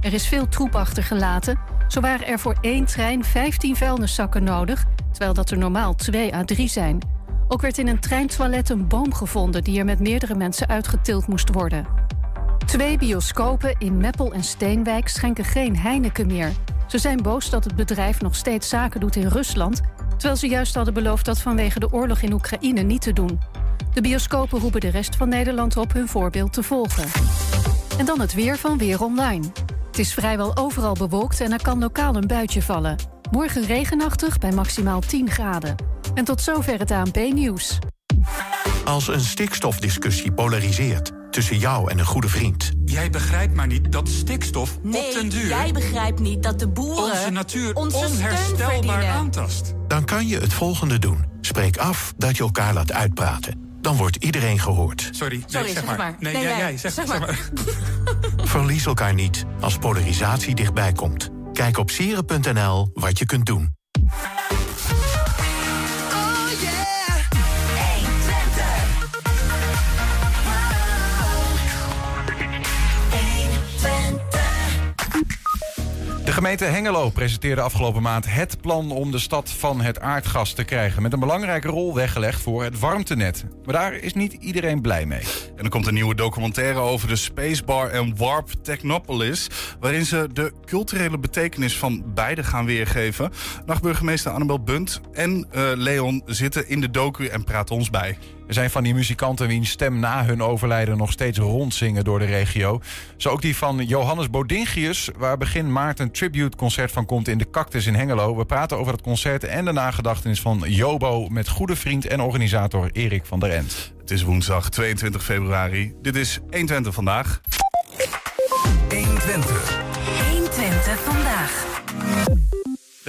Er is veel troep achtergelaten. Zo waren er voor één trein 15 vuilniszakken nodig, terwijl dat er normaal 2 à 3 zijn. Ook werd in een treintoilet een boom gevonden die er met meerdere mensen uitgetild moest worden. Twee bioscopen in Meppel en Steenwijk schenken geen Heineken meer. Ze zijn boos dat het bedrijf nog steeds zaken doet in Rusland, terwijl ze juist hadden beloofd dat vanwege de oorlog in Oekraïne niet te doen. De bioscopen roepen de rest van Nederland op hun voorbeeld te volgen. En dan het weer van Weer Online. Het is vrijwel overal bewolkt en er kan lokaal een buitje vallen. Morgen regenachtig bij maximaal 10 graden. En tot zover het ANP-nieuws. Als een stikstofdiscussie polariseert tussen jou en een goede vriend... Jij begrijpt maar niet dat stikstof op Nee, den duur... jij begrijpt niet dat de boeren onze natuur onze onherstelbaar aantast. dan kan je het volgende doen. Spreek af dat je elkaar laat uitpraten. Dan wordt iedereen gehoord. Sorry, nee, Sorry, zeg, zeg maar. maar. Nee, Nee, jij, jij. jij, zeg, Zeg zeg maar. maar. Verlies elkaar niet als polarisatie dichtbij komt. Kijk op sieren.nl wat je kunt doen. De gemeente Hengelo presenteerde afgelopen maand het plan om de stad van het aardgas te krijgen. Met een belangrijke rol weggelegd voor het warmtenet. Maar daar is niet iedereen blij mee. En er komt een nieuwe documentaire over de Spacebar en Warp Technopolis... waarin ze de culturele betekenis van beide gaan weergeven. Nachtburgemeester Annabel Bunt en eh, Leon zitten in de docu en praten ons bij. Er zijn van die muzikanten wiens stem na hun overlijden nog steeds rondzingen door de regio. Zo ook die van Johannes Bodingius, waar begin maart een tribute-concert van komt in de Cactus in Hengelo. We praten over het concert en de nagedachtenis van Jobo met goede vriend en organisator Erik van der End. Het is woensdag 22 februari. Dit is 120 vandaag. 120. 120 vandaag.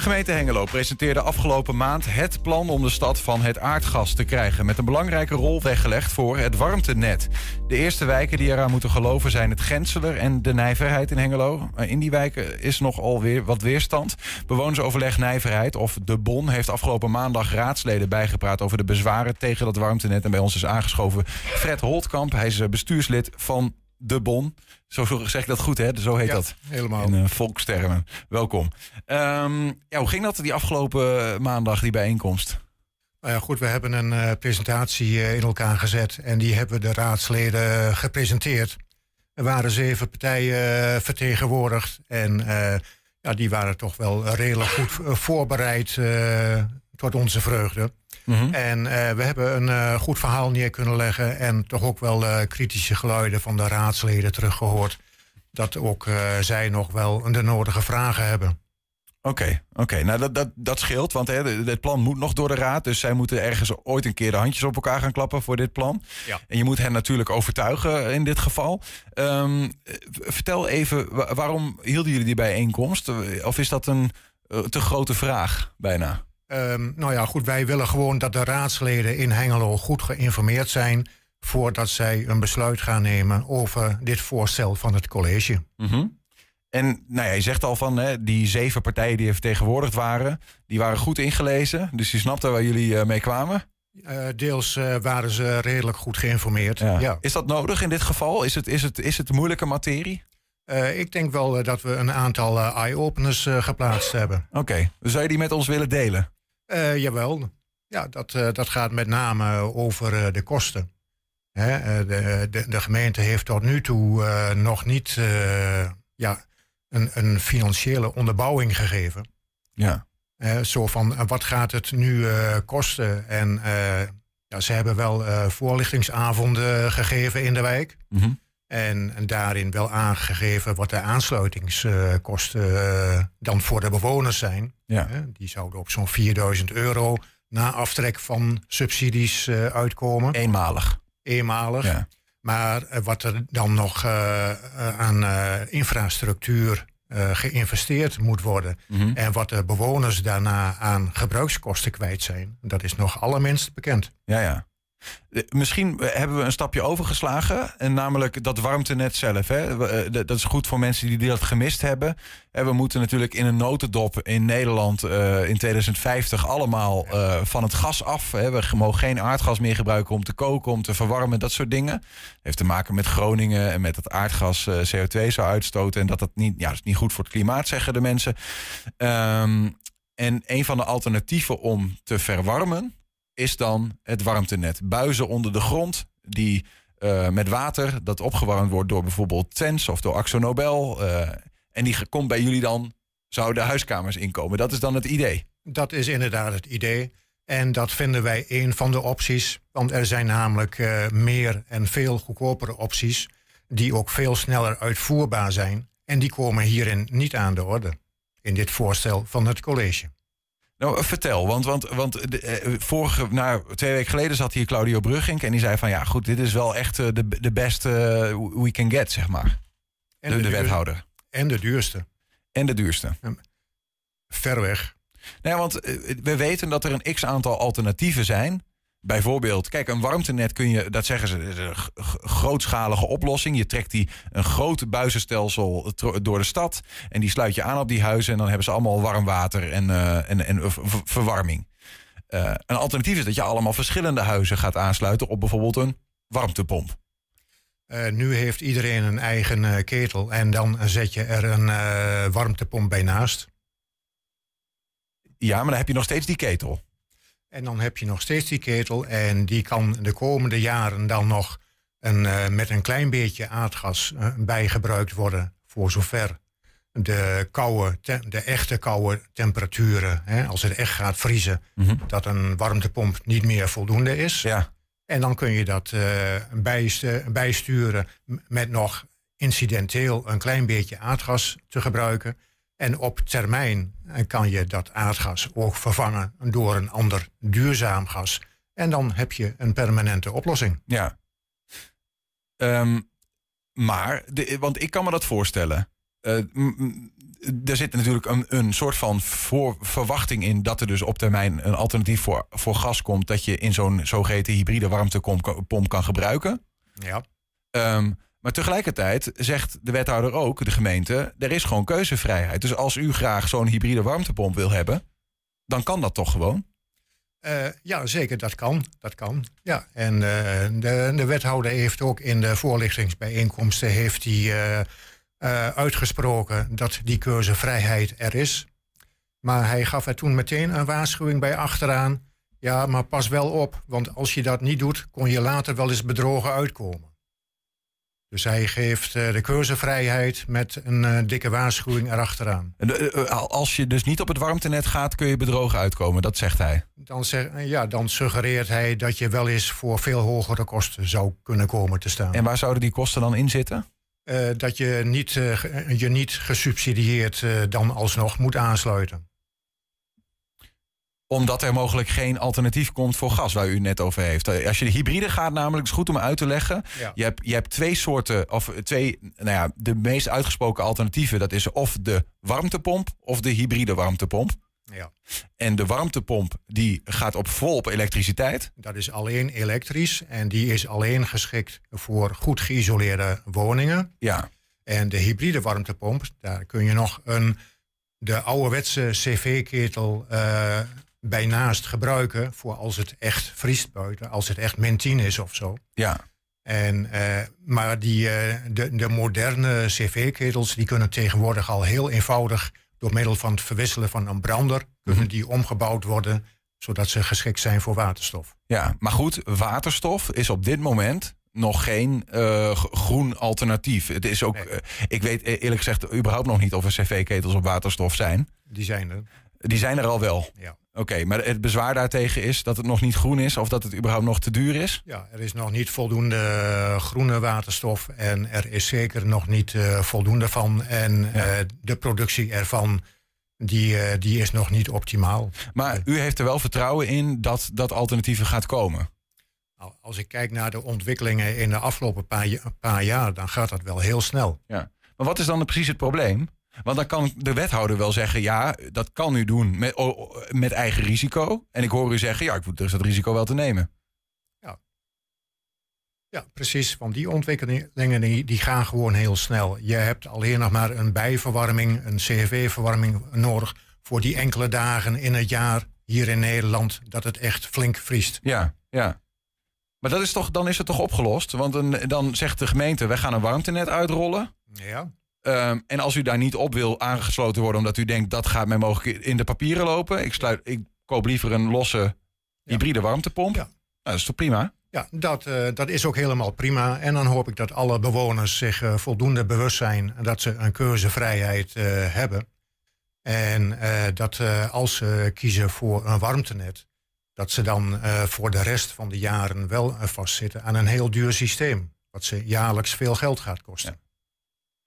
Gemeente Hengelo presenteerde afgelopen maand het plan om de stad van het aardgas te krijgen. Met een belangrijke rol weggelegd voor het warmtenet. De eerste wijken die eraan moeten geloven zijn het Genseler en de Nijverheid in Hengelo. Maar In die wijken is nogal weer wat weerstand. Bewonersoverleg Nijverheid of De Bon heeft afgelopen maandag raadsleden bijgepraat over de bezwaren tegen dat warmtenet. En bij ons is aangeschoven Fred Holtkamp. Hij is eh, bestuurslid van De Bon. Zo zeg ik dat goed, hè? Zo heet Ja, dat. helemaal. In eh, volkstermen. Welkom. Ehm, ja, hoe ging dat die afgelopen maandag, die bijeenkomst? Nou ja, goed, we hebben een eh, presentatie eh, in elkaar gezet en die hebben de raadsleden gepresenteerd. Er waren zeven partijen vertegenwoordigd en ja, die waren toch wel redelijk goed voorbereid tot onze vreugde. Mhm. En eh, we hebben een eh, goed verhaal neer kunnen leggen en toch ook wel eh, kritische geluiden van de raadsleden teruggehoord. Dat ook zij nog wel de nodige vragen hebben. Oké, oké. Nou, dat, dat, dat scheelt, want hè, het plan moet nog door de raad. Dus zij moeten ergens ooit een keer de handjes op elkaar gaan klappen voor dit plan. Ja. En je moet hen natuurlijk overtuigen in dit geval. Ehm, eh, vertel even, wa- waarom hielden jullie die bijeenkomst? Of is dat een te grote vraag, bijna? Ehm, nou ja, goed, wij willen gewoon dat de raadsleden in Hengelo goed geïnformeerd zijn voordat zij een besluit gaan nemen over dit voorstel van het college. Mhm. En nou ja, je zegt al van hè, die zeven partijen die er vertegenwoordigd waren, die waren goed ingelezen. Dus die snapten waar jullie eh, mee kwamen. Eh, deels eh, waren ze redelijk goed geïnformeerd. Ja. Is dat nodig in dit geval? Is het, is het, is het moeilijke materie? Ik denk wel dat we een aantal eye-openers geplaatst hebben. Oké, zou je die met ons willen delen? Eh, jawel. Ja, dat, eh, dat gaat met name over eh, de kosten. Hè, de, de, de gemeente heeft tot nu toe nog niet ja, een, een financiële onderbouwing gegeven. Ja. Zo van, wat gaat het nu kosten? En ja, ze hebben wel voorlichtingsavonden gegeven in de wijk. Mhm. En, en daarin wel aangegeven wat de aansluitingskosten eh, dan voor de bewoners zijn. Ja. Die zouden op zo'n 4000 euro na aftrek van subsidies eh, uitkomen. Eenmalig. Eenmalig. Ja. Maar eh, wat er dan nog aan infrastructuur geïnvesteerd moet worden. Mhm. En wat de bewoners daarna aan gebruikskosten kwijt zijn, dat is nog allerminst bekend. Ja, ja. Eh, Misschien hebben we een stapje overgeslagen. En namelijk dat warmtenet zelf. Hè. Eh, Dat is goed voor mensen die dat gemist hebben. En we moeten natuurlijk in een notendop in Nederland eh, in 2050 allemaal eh, van het gas af. Hè. We mogen geen aardgas meer gebruiken om te koken, om te verwarmen, dat soort dingen. heeft te maken met Groningen en met dat aardgas eh, CO2 zou uitstoten. En dat dat niet, ja, dat is niet goed voor het klimaat, zeggen de mensen. Ehm, en een van de alternatieven om te verwarmen is dan het warmtenet. Buizen onder de grond die eh, met water dat opgewarmd wordt door bijvoorbeeld Tens of door Axo Nobel. eh, en die komt bij jullie dan, zou de huiskamers inkomen. Dat is dan het idee. Dat is inderdaad het idee. En dat vinden wij een van de opties. Want er zijn namelijk eh, meer en veel goedkopere opties. die ook veel sneller uitvoerbaar zijn. En die komen hierin niet aan de orde. In dit voorstel van het college. Nou, vertel, want, want, want de, eh, vorige, nou, twee weken geleden zat hier Claudio Brugging en die zei van ja, goed, dit is wel echt eh, de, de beste eh, we can get, zeg maar. En De, de wethouder. En de duurste. En de duurste. Ver weg. Nee, want eh, we weten dat er een x aantal alternatieven zijn. Bijvoorbeeld, kijk, een warmtenet kun je, dat zeggen ze, is een grootschalige oplossing. Je trekt die een groot buizenstelsel door de stad en die sluit je aan op die huizen en dan hebben ze allemaal warm water en, eh, en, en verwarming. Eh, een alternatief is dat je allemaal verschillende huizen gaat aansluiten op bijvoorbeeld een warmtepomp. Eh, nu heeft iedereen een eigen ketel. En dan zet je er een warmtepomp bij naast. Ja, maar dan heb je nog steeds die ketel. En dan heb je nog steeds die ketel. En die kan de komende jaren dan nog een, eh, met een klein beetje aardgas eh, bijgebruikt worden. Voor zover de, koude, de echte koude temperaturen, hè, als het echt gaat vriezen, dat een warmtepomp niet meer voldoende is. Ja. En dan kun je dat eh, bijst- bijsturen met nog incidenteel een klein beetje aardgas te gebruiken. En op termijn kan je dat aardgas ook vervangen door een ander duurzaam gas. En dan heb je een permanente oplossing. Ja. Ehm, maar, de, want ik kan me dat voorstellen. Eh, er zit natuurlijk een, een soort van voor, verwachting in dat er dus op termijn een alternatief voor, voor gas komt. Dat je in zo'n zogeheten hybride warmtepomp pomp kan gebruiken. Ja. Ehm, maar tegelijkertijd zegt de wethouder ook, de gemeente, er is gewoon keuzevrijheid. Dus als u graag zo'n hybride warmtepomp wil hebben, dan kan dat toch gewoon? Eh, ja, zeker, dat kan. Dat kan. Ja. En eh, de, de wethouder heeft ook in de voorlichtingsbijeenkomsten heeft eh, eh, uitgesproken dat die keuzevrijheid er is. Maar hij gaf er toen meteen een waarschuwing bij achteraan. Ja, maar pas wel op, want als je dat niet doet, kon je later wel eens bedrogen uitkomen. Dus hij geeft eh, de keuzevrijheid met een eh, dikke waarschuwing erachteraan. Eh, Als je dus niet op het warmtenet gaat, kun je bedrogen uitkomen. Dat zegt hij. Dan, zeg, ja, dan suggereert hij dat je wel eens voor veel hogere kosten zou kunnen komen te staan. En waar zouden die kosten dan in zitten? Dat je niet, je niet gesubsidieerd dan alsnog moet aansluiten. Omdat er mogelijk geen alternatief komt voor gas, waar u het net over heeft. Eh, Als je de hybride gaat, namelijk, is goed om uit te leggen. Ja. Je, hebt, je hebt twee soorten, of twee, nou ja, de meest uitgesproken alternatieven. Dat is of de warmtepomp of de hybride warmtepomp. Ja. En de warmtepomp die gaat op vol op elektriciteit. Dat is alleen elektrisch en die is alleen geschikt voor goed geïsoleerde woningen. Ja, En de hybride warmtepomp, daar kun je nog een, de ouderwetse cv-ketel eh bij naast gebruiken voor als het echt vriest buiten, als het echt 10 is of zo. ja. En, eh, maar die, eh, de, de moderne cv-ketels die kunnen tegenwoordig al heel eenvoudig door middel van het verwisselen van een brander kunnen die omgebouwd worden zodat ze geschikt zijn voor waterstof. Ja, maar goed, waterstof is op dit moment nog geen eh, groen alternatief. Het is ook, Nee. ik weet eerlijk gezegd überhaupt nog niet of er cv-ketels op waterstof zijn. Die zijn er. Die zijn er al wel. Ja. Oké, maar het bezwaar daartegen is dat het nog niet groen is of dat het überhaupt nog te duur is. Ja, er is nog niet voldoende groene waterstof en er is zeker nog niet eh, voldoende van. En Ja. eh, de productie ervan, die, eh, die is nog niet optimaal. Maar u heeft er wel vertrouwen in dat dat alternatieven gaat komen. Nou, als ik kijk naar de ontwikkelingen in de afgelopen paar, paar jaar, dan gaat dat wel heel snel. Ja. Maar wat is dan precies het probleem? Want dan kan de wethouder wel zeggen: ja, dat kan u doen met, met eigen risico. En ik hoor u zeggen: ja, ik moet dus dat risico wel te nemen. Ja, precies. Want die ontwikkelingen die, die gaan gewoon heel snel. Je hebt alleen nog maar een bijverwarming, een CFV-verwarming nodig voor die enkele dagen in het jaar hier in Nederland dat het echt flink vriest. Ja, ja. Maar dat is toch, dan is het toch opgelost? Want een, dan zegt de gemeente, wij gaan een warmtenet uitrollen. Ja. Ehm, en als u daar niet op wil aangesloten worden omdat u denkt dat gaat mij mogelijk in de papieren lopen. Ik, sluit, ik koop liever een losse hybride warmtepomp. Ja. Nou, dat is toch prima? Ja, dat, eh, dat is ook helemaal prima. En dan hoop ik dat alle bewoners zich eh, voldoende bewust zijn dat ze een keuzevrijheid eh, hebben. En dat als ze kiezen voor een warmtenet, dat ze dan voor de rest van de jaren wel vastzitten aan een heel duur systeem. Wat ze jaarlijks veel geld gaat kosten.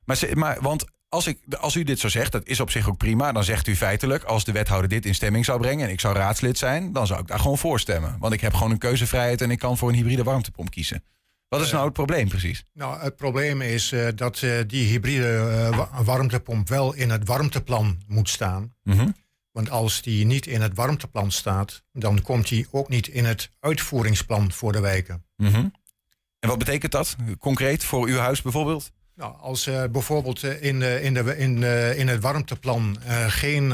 Maar, ze, maar want als, ik, als u dit zo zegt, dat is op zich ook prima. Dan zegt u feitelijk, als de wethouder dit in stemming zou brengen... en ik zou raadslid zijn, dan zou ik daar gewoon voor stemmen. Want ik heb gewoon een keuzevrijheid en ik kan voor een hybride warmtepomp kiezen. Wat is nou het probleem precies? Nou, het probleem is uh, dat uh, die hybride uh, warmtepomp wel in het warmteplan moet staan. Mm -hmm. Want als die niet in het warmteplan staat, dan komt die ook niet in het uitvoeringsplan voor de wijken. Mm -hmm. En wat betekent dat concreet voor uw huis bijvoorbeeld? Nou, als uh, bijvoorbeeld in, de, in, de, in, in het warmteplan uh, geen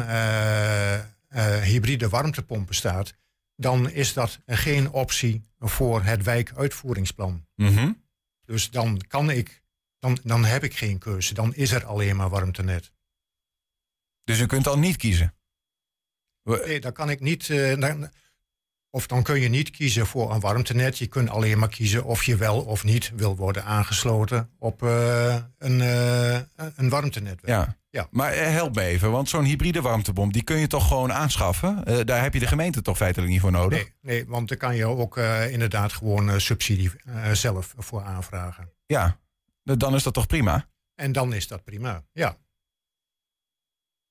hybride warmtepompen staat, dan is dat geen optie voor het wijkuitvoeringsplan. Mm -hmm. Dus dan kan ik, dan, dan heb ik geen keuze. Dan is er alleen maar warmtenet. Dus u kunt dan niet kiezen? Nee, dan kan ik niet. Dan, of dan kun je niet kiezen voor een warmtenet. Je kunt alleen maar kiezen of je wel of niet wil worden aangesloten op uh, een, uh, een warmtenetwerk. Ja. ja. Maar help me even, want zo'n hybride warmtebom, die kun je toch gewoon aanschaffen? Uh, daar heb je de gemeente toch feitelijk niet voor nodig? Nee, nee want daar kan je ook inderdaad gewoon subsidie zelf voor aanvragen. Ja, dan is dat toch prima? En dan is dat prima, ja.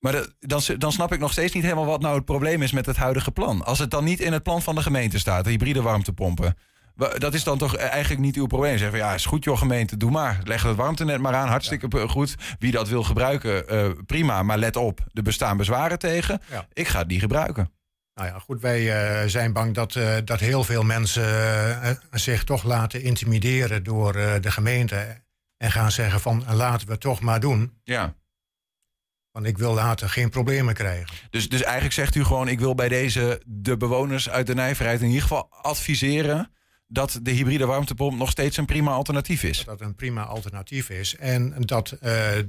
Maar de, dan, dan snap ik nog steeds niet helemaal wat nou het probleem is met het huidige plan. Als het dan niet in het plan van de gemeente staat, de hybride warmtepompen. Dat is dan toch eigenlijk niet uw probleem. Zeggen van ja, is goed joh gemeente, doe maar. Leg het warmtenet maar aan, hartstikke ja. goed. Wie dat wil gebruiken, uh, prima. Maar let op, er bestaan bezwaren tegen. Ja. Ik ga die gebruiken. Nou ja, goed, wij uh, zijn bang dat, uh, dat heel veel mensen zich toch laten intimideren door de gemeente. En gaan zeggen van laten we het toch maar doen. Ja. Want ik wil later geen problemen krijgen. Dus, dus eigenlijk zegt u gewoon: ik wil bij deze de bewoners uit de nijverheid in ieder geval adviseren dat de hybride warmtepomp nog steeds een prima alternatief is. Dat het een prima alternatief is. En dat uh,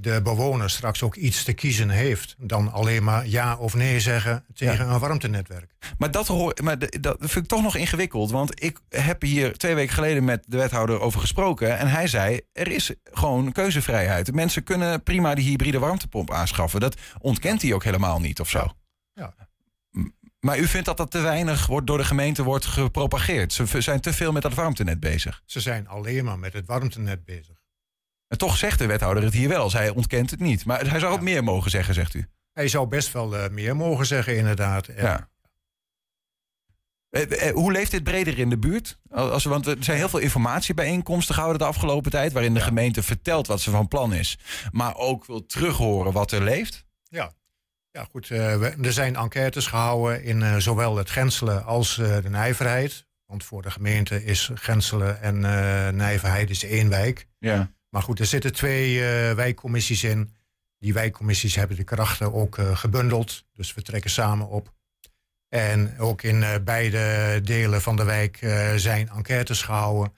de bewoner straks ook iets te kiezen heeft. Dan alleen maar ja of nee zeggen tegen ja. een warmtenetwerk. Maar, dat, hoor, maar dat vind ik toch nog ingewikkeld. Want ik heb hier twee weken geleden met de wethouder over gesproken. En hij zei, er is gewoon keuzevrijheid. Mensen kunnen prima die hybride warmtepomp aanschaffen. Dat ontkent hij ook helemaal niet of zo. Ja. Maar u vindt dat dat te weinig wordt door de gemeente wordt gepropageerd? Ze zijn te veel met dat warmtenet bezig. Ze zijn alleen maar met het warmtenet bezig. En toch zegt de wethouder het hier wel. Hij ontkent het niet. Maar hij zou ook ja. meer mogen zeggen, zegt u. Hij zou best wel uh, meer mogen zeggen, inderdaad. Ja. Eh, eh, hoe leeft dit breder in de buurt? Als, want er zijn heel veel informatiebijeenkomsten gehouden de afgelopen tijd... waarin de ja. gemeente vertelt wat ze van plan is... maar ook wil terughoren wat er leeft. Ja, ja, goed. We, er zijn enquêtes gehouden in uh, zowel het Grenselen als uh, de Nijverheid. Want voor de gemeente is Grenselen en Nijverheid is één wijk. Ja. Maar goed, er zitten twee wijkcommissies in. Die wijkcommissies hebben de krachten ook gebundeld. Dus we trekken samen op. En ook in beide delen van de wijk zijn enquêtes gehouden.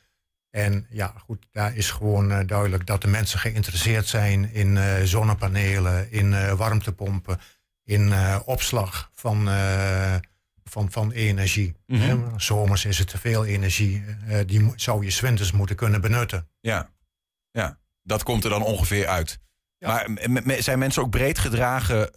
En ja, goed, daar is gewoon duidelijk dat de mensen geïnteresseerd zijn in zonnepanelen, in warmtepompen in uh, opslag van, uh, van, van energie. Mhm. Mm -hmm. Zomers is het te veel energie. Uh, die zou je zwinters moeten kunnen benutten. Ja. ja, dat komt er dan ongeveer uit. Ja. Maar zijn mensen ook breed gedragen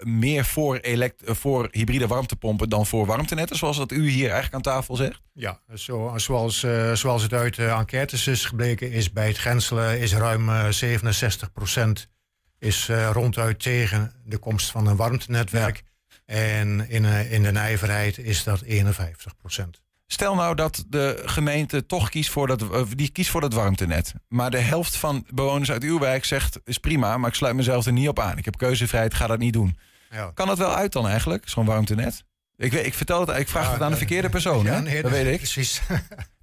meer voor, voor hybride warmtepompen dan voor warmtenetten, zoals dat u hier eigenlijk aan tafel zegt? Ja, zo, zoals, zoals het uit enquêtes is gebleken, is bij het grenselen is ruim 67 procent is uh, ronduit tegen de komst van een warmtenetwerk. Ja. En in, uh, in de nijverheid is dat 51 procent. Stel nou dat de gemeente toch kiest voor dat, uh, die kiest voor dat warmtenet. Maar de helft van bewoners uit uw wijk zegt... is prima, maar ik sluit mezelf er niet op aan. Ik heb keuzevrijheid, ga dat niet doen. Ja. Kan dat wel uit dan eigenlijk, zo'n warmtenet? Ik, weet, ik vertel het, ik vraag ja, het aan de verkeerde persoon, ja? Nee, dat weet ik. Precies.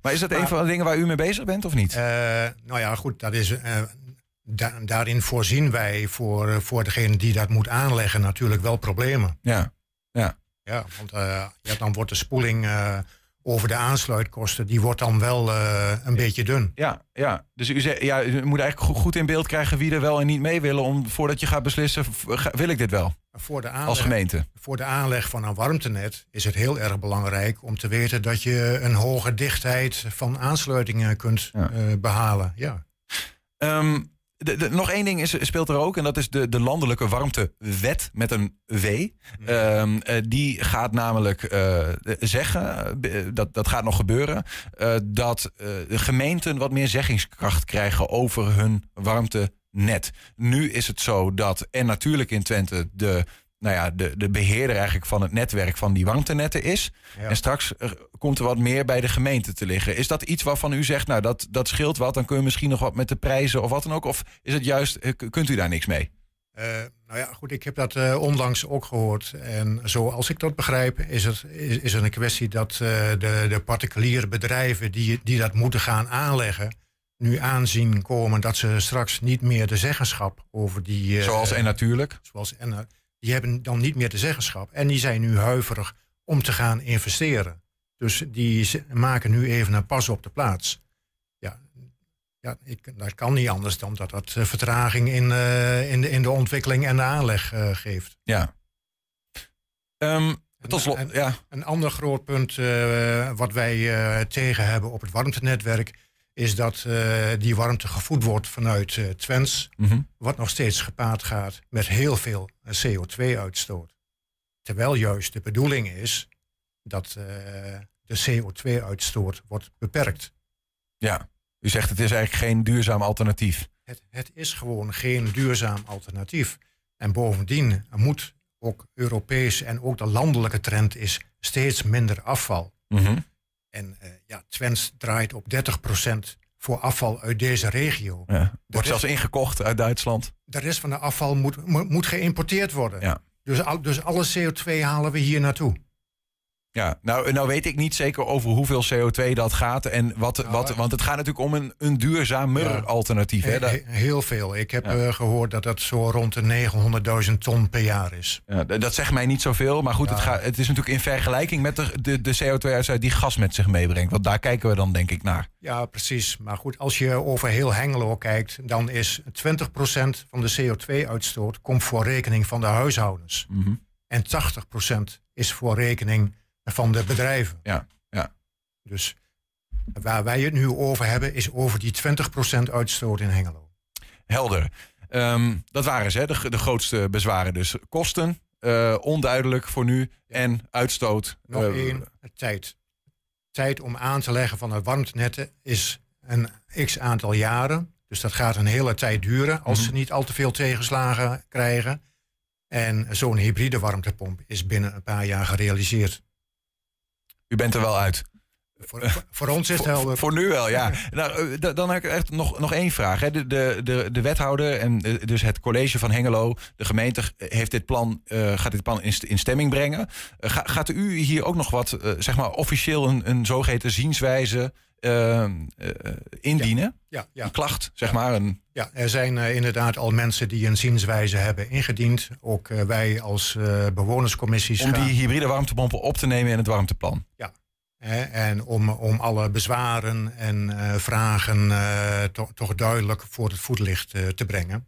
Maar is dat een van de dingen waar u mee bezig bent of niet? Uh, nou ja, goed, dat is, uh, da daarin voorzien wij voor, voor degene die dat moet aanleggen natuurlijk wel problemen. Ja, ja. Ja, want uh, ja, dan wordt de spoeling over de aansluitkosten, die wordt dan wel een beetje dun. Ja, ja. dus u, zegt, ja, u moet eigenlijk goed in beeld krijgen wie er wel en niet mee willen, om, voordat je gaat beslissen, wil ik dit wel? Voor de aanleg, als gemeente. Voor de aanleg van een warmtenet is het heel erg belangrijk om te weten dat je een hoge dichtheid van aansluitingen kunt ja. behalen. Ja. Um, de, de, nog één ding is, speelt er ook, en dat is de, de landelijke warmtewet met een W. Um, uh, die gaat namelijk uh, zeggen, uh, dat, dat gaat nog gebeuren, dat gemeenten wat meer zeggingskracht krijgen over hun warmtenet. Nu is het zo dat er natuurlijk in Twente de nou ja, de, de beheerder eigenlijk van het netwerk van die warmtenetten is. Ja. En straks komt er wat meer bij de gemeente te liggen. Is dat iets waarvan u zegt, nou dat, dat scheelt wat, dan kun je misschien nog wat met de prijzen of wat dan ook? Of is het juist, kunt u daar niks mee? Uh, nou ja, goed, ik heb dat uh, onlangs ook gehoord. En zoals ik dat begrijp, is het, is, is het een kwestie dat uh, de, de particuliere bedrijven die, die dat moeten gaan aanleggen, nu aanzien komen dat ze straks niet meer de zeggenschap over die. zoals en natuurlijk. Zoals en die hebben dan niet meer de zeggenschap. En die zijn nu huiverig om te gaan investeren. Dus die maken nu even een pas op de plaats. Ja, ja ik, dat kan niet anders dan dat dat eh, vertraging in, uh, in, de, in de ontwikkeling en de aanleg uh, geeft. Ja. Um, tot slot, een, ja. een ander groot punt uh, wat wij tegen hebben op het warmtenetwerk is dat uh, die warmte gevoed wordt vanuit Twens, mm -hmm. wat nog steeds gepaard gaat met heel veel CO2-uitstoot. Terwijl juist de bedoeling is dat de CO2-uitstoot wordt beperkt. Ja, u zegt het is eigenlijk geen duurzaam alternatief. Het, het is gewoon geen duurzaam alternatief. En bovendien moet ook Europees en ook de landelijke trend is steeds minder afval. Mm -hmm. En uh, ja, Twens draait op 30% voor afval uit deze regio. Ja, wordt rest, zelfs ingekocht uit Duitsland. De rest van de afval moet, moet, moet geïmporteerd worden. Ja. Dus, al, dus alle CO2 halen we hier naartoe. Ja, nou, nou weet ik niet zeker over hoeveel CO2 dat gaat. En wat, nou, wat, want het gaat natuurlijk om een, een duurzamer ja, alternatief. Hè? He, heel veel. Ik heb ja. uh, gehoord dat dat zo rond de 900.000 ton per jaar is. Ja, dat zegt mij niet zoveel. Maar goed, het, gaat, het is natuurlijk in vergelijking met de, de, de CO2-uitstoot die gas met zich meebrengt. Want daar kijken we dan denk ik naar. Ja, precies. Maar goed, als je over heel Hengelo kijkt... dan is 20% van de CO2-uitstoot komt voor rekening van de huishoudens. Mm -hmm. En 80% is voor rekening van de bedrijven. Ja, ja. Dus waar wij het nu over hebben, is over die 20% uitstoot in Hengelo. Helder. Um, dat waren ze, de, de grootste bezwaren. Dus kosten, uh, onduidelijk voor nu, en uitstoot. Nog uh, één, tijd. Tijd om aan te leggen van de warmtenetten is een x aantal jaren. Dus dat gaat een hele tijd duren als mm -hmm. ze niet al te veel tegenslagen krijgen. En zo'n hybride warmtepomp is binnen een paar jaar gerealiseerd. U bent er wel uit. Voor, voor, voor ons is het helder. Voor, voor, nu wel, ja. nou, dan heb ik echt nog, nog één vraag. Hè. De, de, de, de wethouder en dus het college van Hengelo, de gemeente, heeft dit plan, uh, gaat dit plan in, in stemming brengen. Uh, ga, gaat u hier ook nog wat, uh, zeg maar, officieel een, een zogeheten zienswijze indienen? Ja, ja, ja, Een klacht, zeg maar. Een... Ja, er zijn inderdaad al mensen die een zienswijze hebben ingediend. Ook wij als bewonerscommissies. Om gaan... die hybride warmtepompen op te nemen in het warmteplan. Ja, en om, om alle bezwaren en uh, vragen uh, to, toch duidelijk voor het voetlicht uh, te brengen.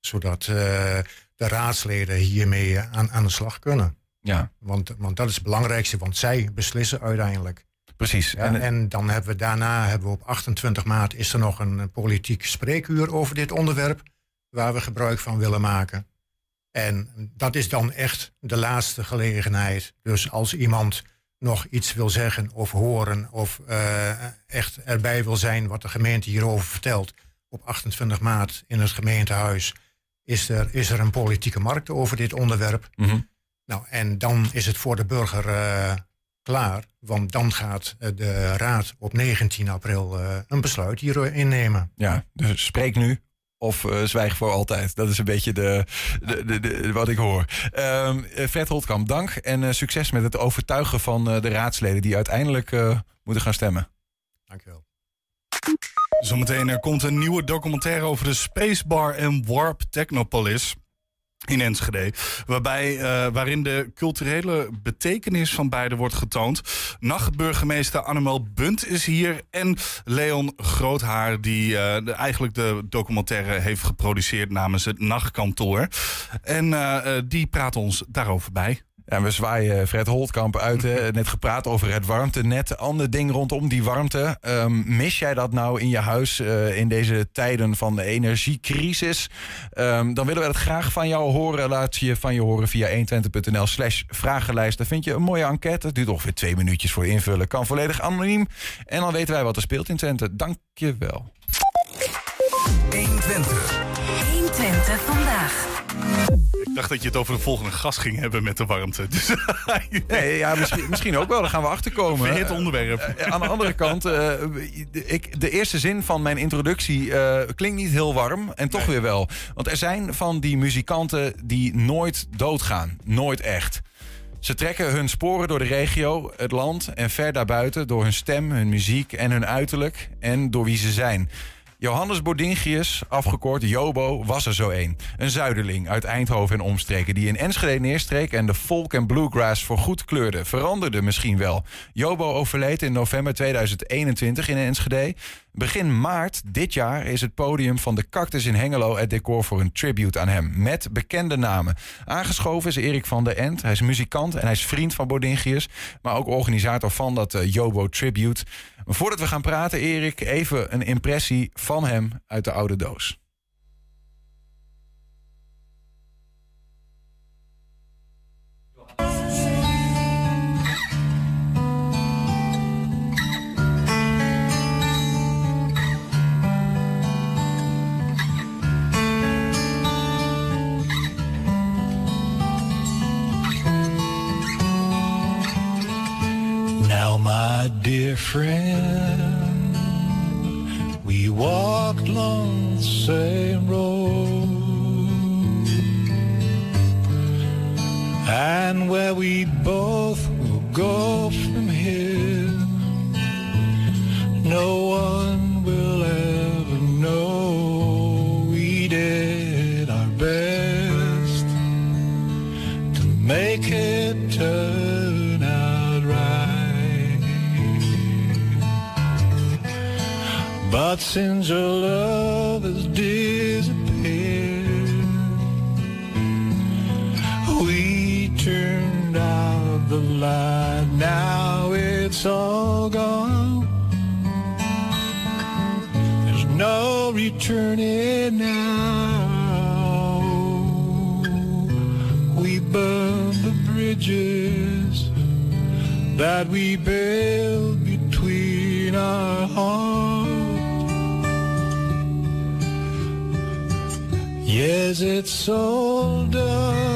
Zodat de raadsleden hiermee aan, aan de slag kunnen. Ja. Want, want dat is het belangrijkste, want zij beslissen uiteindelijk. Precies. Ja, en, en, dan hebben we daarna, hebben we op 28 maart, is er nog een politiek spreekuur over dit onderwerp. Waar we gebruik van willen maken. En dat is dan echt de laatste gelegenheid. Dus als iemand nog iets wil zeggen of horen of uh, echt erbij wil zijn wat de gemeente hierover vertelt. Op 28 maart in het gemeentehuis is er, is er een politieke markt over dit onderwerp. Mm -hmm. Nou, en dan is het voor de burger uh, klaar, want dan gaat de raad op 19 april uh, een besluit hierin nemen. Ja, dus spreek nu of uh, zwijg voor altijd. Dat is een beetje de, de, de, de wat ik hoor. Um, Fred Holtkamp, dank en uh, succes met het overtuigen van uh, de raadsleden die uiteindelijk moeten gaan stemmen. Dankjewel. Zometeen er komt een nieuwe documentaire over de Spacebar en Warp Technopolis in Enschede. Waarbij, eh, waarin de culturele betekenis van beide wordt getoond. Nachtburgemeester Annemel Bunt is hier. En Leon Groothaar, die eh, eigenlijk de documentaire heeft geproduceerd namens het Nachtkantoor. En eh, die praat ons daarover bij. Ja, we zwaaien Fred Holtkamp uit. hè. Net gepraat over het warmtenet. Ander ding rondom die warmte. Ehm, mis jij dat nou in je huis eh, in deze tijden van de energiecrisis? Ehm, dan willen we het graag van jou horen. Laat je van je horen via 120.nl slash vragenlijst. Daar vind je een mooie enquête. Het duurt ongeveer twee minuutjes voor invullen. Kan volledig anoniem. En dan weten wij wat er speelt in Twente. Dank je wel. 120. 120 vandaag. Ik dacht dat je het over de volgende gast ging hebben met de warmte. Dus Nee, ja, misschien, misschien ook wel. Daar gaan we achter komen. verhit onderwerp. Eh, aan de andere kant, eh, de- ik, de eerste zin van mijn introductie eh, klinkt niet heel warm. En toch weer wel. Want er zijn van die muzikanten die nooit doodgaan. Nooit echt. Ze trekken hun sporen door de regio, het land en ver daarbuiten... door hun stem, hun muziek en hun uiterlijk en door wie ze zijn. Johannes Bodingius, afgekort Jobo, was er zo een. Een zuiderling uit Eindhoven en omstreken... die in Enschede neerstreek en de folk en bluegrass voor goed kleurde. Veranderde misschien wel. Jobo overleed in november 2021 in Enschede. Begin maart dit jaar is het podium van de Cactus in Hengelo... het decor voor een tribute aan hem, met bekende namen. Aangeschoven is Erik van der End. Hij is muzikant en hij is vriend van Bodingius... maar ook organisator van dat eh, Jobo Tribute. Voordat we gaan praten, Erik, even een impressie van hem uit de oude doos. Now, my dear friend, walked along the same road, and where we both will go from here, no one will ever know. We did our best to make it turn But since your love has disappeared, we turned out the light. Now it's all gone. There's no returning now. We burned the bridges that we built between our hearts. Yes, it's all done.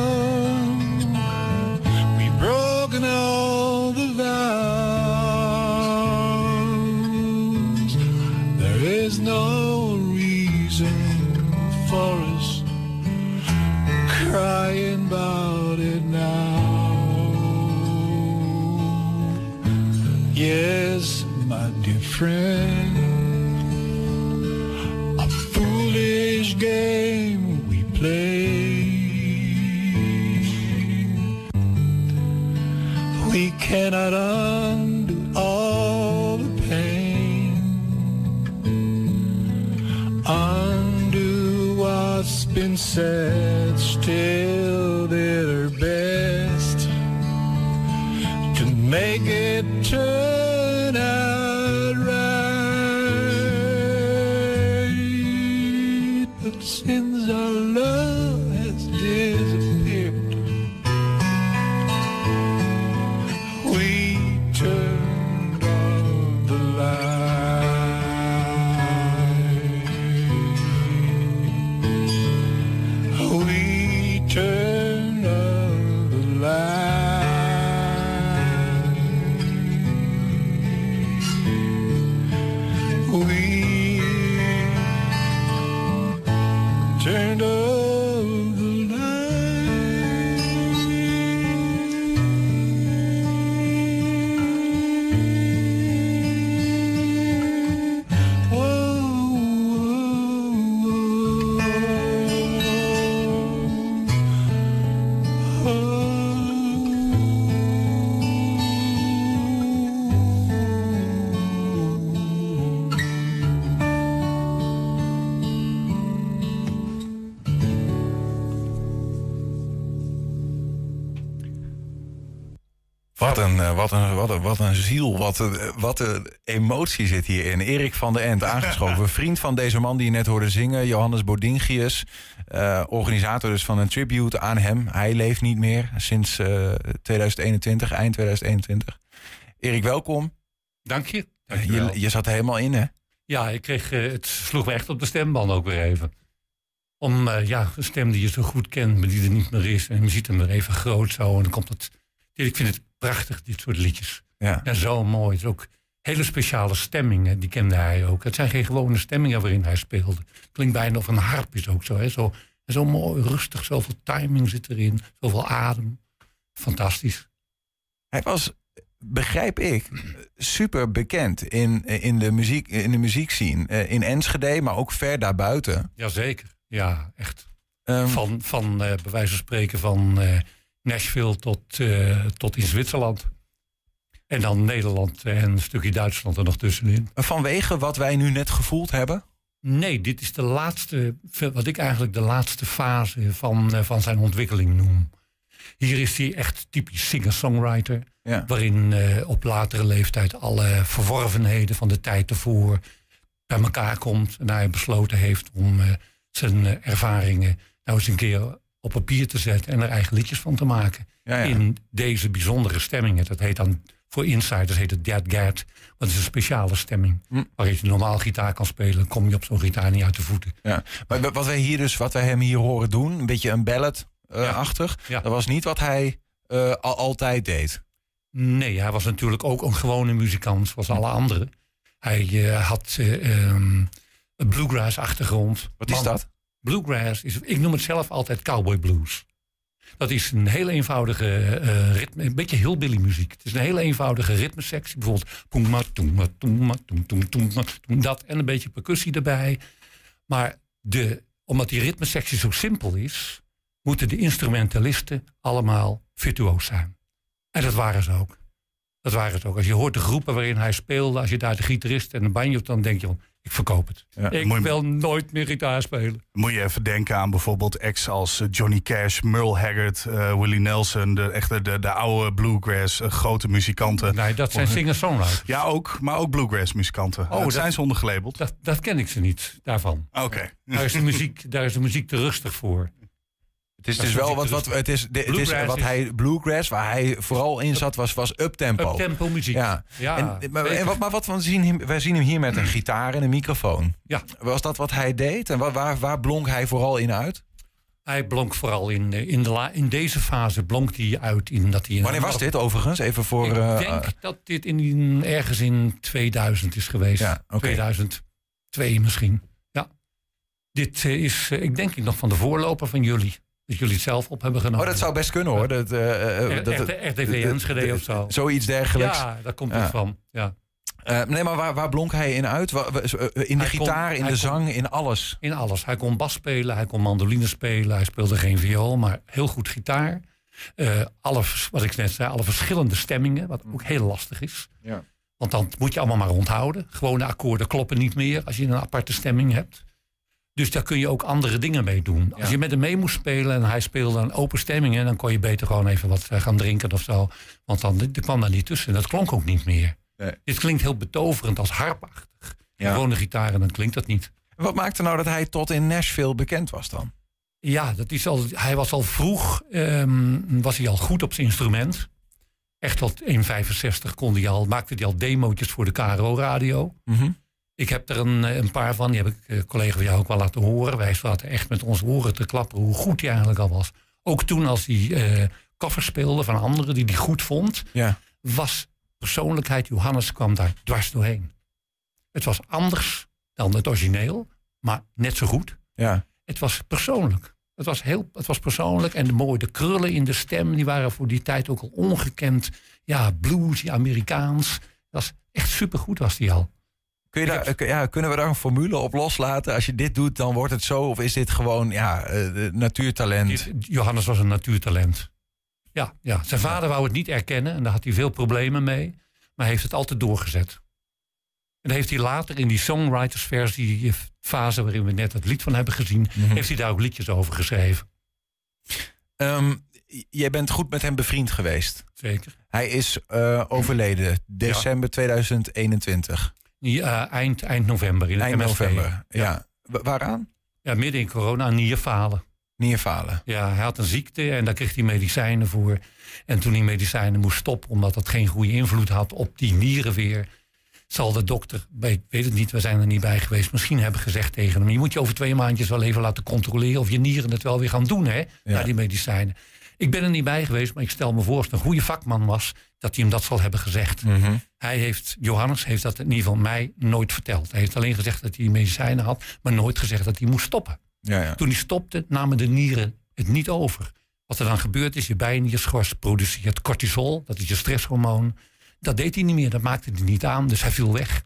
Wat een, eh, wat een, wat een, wat een ziel, wat een, wat een emotie zit hierin. Erik van der End, aangeschoven. Vriend van deze man die je net hoorde zingen, Johannes Bodingius. eh, organisator dus van een tribute aan hem. Hij leeft niet meer sinds eh, 2021, eind 2021. Erik, welkom. Dank je. Eh, Dankjewel. je, je zat er helemaal in, hè? Ja, ik kreeg, eh, het sloeg me echt op de stemband ook weer even. Om eh, ja, een stem die je zo goed kent, maar die er niet meer is. En je ziet hem weer even groot zo. En dan komt het. Ik vind het prachtig, dit soort liedjes. Ja. En zo mooi. Het is ook hele speciale stemmingen, die kende hij ook. Het zijn geen gewone stemmingen waarin hij speelde. Klinkt bijna of een harp is ook zo. Hè? Zo, zo mooi, rustig, zoveel timing zit erin. Zoveel adem. Fantastisch. Hij was, begrijp ik, super bekend in, in, de, muziek, in de muziekscene. Eh, in Enschede, maar ook ver daarbuiten. Jazeker. Ja, echt. Ehm, Van, van eh, bij wijze van spreken van eh, Nashville tot, eh, tot in Zwitserland. En dan Nederland en een stukje Duitsland er nog tussenin. vanwege wat wij nu net gevoeld hebben. Nee, dit is de laatste, wat ik eigenlijk de laatste fase van, eh, van zijn ontwikkeling noem. Hier is hij echt typisch singer-songwriter. Ja. Waarin eh, op latere leeftijd alle verworvenheden van de tijd ervoor bij elkaar komt. En hij besloten heeft om zijn ervaringen nou eens een keer op papier te zetten. En er eigen liedjes van te maken. Ja, ja. In deze bijzondere stemmingen. Dat heet dan, voor insiders heet het Dead Gad. Dat is een speciale stemming. Hm. Waarin je normaal gitaar kan spelen. kom je op zo'n gitaar niet uit de voeten. Ja. Maar wat wij hier dus, wat wij hem hier horen doen, een beetje een ballad-achtig. Ja. Dat was niet wat hij eh, al, altijd deed. Nee, hij was natuurlijk ook een gewone muzikant zoals alle anderen. Hij eh, had eh, ehm, een bluegrass-achtergrond. Wat is dat? Bluegrass is, ik noem het zelf altijd cowboy blues. Dat is een heel eenvoudige eh, ritme, een beetje hillbilly muziek. Het is een heel eenvoudige ritmesectie. Bijvoorbeeld dat en een beetje percussie erbij. Maar de, omdat die ritmesectie zo simpel is, moeten de instrumentalisten allemaal virtuoos zijn. En dat waren ze ook. Dat waren ze ook. Als je hoort de groepen waarin hij speelde, als je daar de gitarist en de banjo, dan denk je ik verkoop het. Ja, ik wil nooit meer gitaar spelen. Moet je even denken aan bijvoorbeeld acts als eh, Johnny Cash, Merle Haggard, eh, Willie Nelson, de, echte, de, de oude bluegrass, eh, grote muzikanten. Nee, dat zijn singer-songwriters. Ja, ook, maar ook bluegrass muzikanten. Oh, Oh, dat- zijn ze ondergelabeld? Dat, dat ken ik ze niet, daarvan. Oké. Daar is, de muziek, daar is de muziek te rustig voor. Het is dus wel wat, wat het is, de- het is wat hij bluegrass, waar hij vooral in zat, was, was uptempo. Up-tempo muziek. Ja. Ja, en, maar, en wat, maar wat we zien, wij zien hem hier met een gitaar en een microfoon. Ja. Was dat wat hij deed? En waar, waar, waar blonk hij vooral in uit? Hij blonk vooral in, eh, in, de la, in deze fase blonk hij uit in dat hij... Wanneer was dit overigens? Even voor. Ik eh, denk dat dit in, ergens in 2000 is geweest. Ja, oké. 2002 misschien. Ja. Dit eh, is, ik denk ik, nog van de voorloper van jullie. Dat jullie het zelf op hebben genomen. oh, dat zou best kunnen hoor. Dat, R- dat, RT- RTV Enschede of zo. Zoiets dergelijks. Ja, daar komt het van. Ja. Nee, maar waar, waar blonk hij in uit? In de Hij kon- gitaar, in de kon- zang, in alles. In alles. Hij kon bas spelen, hij kon mandoline spelen, hij speelde geen viool, maar heel goed gitaar. Eh, alle, wat ik net zei, alle verschillende stemmingen, wat ook heel lastig is. Ja. Want dan moet je allemaal maar onthouden. Gewone akkoorden kloppen niet meer als je een aparte stemming hebt. Dus daar kun je ook andere dingen mee doen. Als je met hem mee moest spelen en hij speelde een open stemming... en dan kon je beter gewoon even wat eh, gaan drinken of zo. Want dan dit kwam daar niet tussen. Dat klonk ook niet meer. Nee. Dit klinkt heel betoverend als harpachtig. Ja. Gewone gitaar en dan klinkt dat niet. Wat maakte nou dat hij tot in Nashville bekend was dan? Ja, dat is al, hij was al vroeg ehm, was hij al goed op zijn instrument. Echt tot 1,65 kon hij al, maakte hij al demootjes voor de KRO-radio. Mhm. Ik heb er een, eh, een paar van, die heb ik eh, collega van jou ook wel laten horen. Wij zaten echt met onze oren te klapperen hoe goed hij eigenlijk al was. Ook toen als hij eh koffers speelde van anderen die hij goed vond, Ja. was persoonlijkheid Johannes kwam daar dwars doorheen. Het was anders dan het origineel, maar net zo goed. Ja. Het was persoonlijk. Het was, heel, het was persoonlijk en de mooie de krullen in de stem, die waren voor die tijd ook al ongekend. Ja, bluesy, Amerikaans. Dat was echt supergoed was die al. Kun je daar, ja, kunnen we daar een formule op loslaten? Als je dit doet, dan wordt het zo? Of is dit gewoon ja, eh, natuurtalent? Johannes was een natuurtalent. Ja, ja, zijn vader wou het niet erkennen en daar had hij veel problemen mee. Maar hij heeft het altijd doorgezet. En heeft hij later in die songwritersversie, die fase waarin we net het lied van hebben gezien, Mhm. heeft hij daar ook liedjes over geschreven. J- jij bent goed met hem bevriend geweest. Zeker. Hij is eh, overleden december 2021. Ja, eh, eind, eind november in het Eind november. Ja. Wa- Waaraan? Ja, midden in corona, nierfalen. Nierfalen. Ja, hij had een ziekte en daar kreeg hij medicijnen voor. En toen hij medicijnen moest stoppen, omdat dat geen goede invloed had op die nieren weer, zal de dokter, ik weet het niet, we zijn er niet bij geweest, misschien hebben gezegd tegen hem: je moet je over twee maandjes wel even laten controleren of je nieren het wel weer gaan doen, hè, na die medicijnen. Ik ben er niet bij geweest, maar ik stel me voor, als het een goede vakman was, dat hij hem dat zal hebben gezegd. Mhm. Hij heeft, Johannes heeft dat in ieder geval mij nooit verteld. Hij heeft alleen gezegd dat hij medicijnen had, maar nooit gezegd dat hij moest stoppen. Ja, ja. Toen hij stopte, namen de nieren het niet over. Wat er dan gebeurt is, je bijnierschors produceert cortisol, dat is je stresshormoon. Dat deed hij niet meer, dat maakte hij niet aan, dus hij viel weg.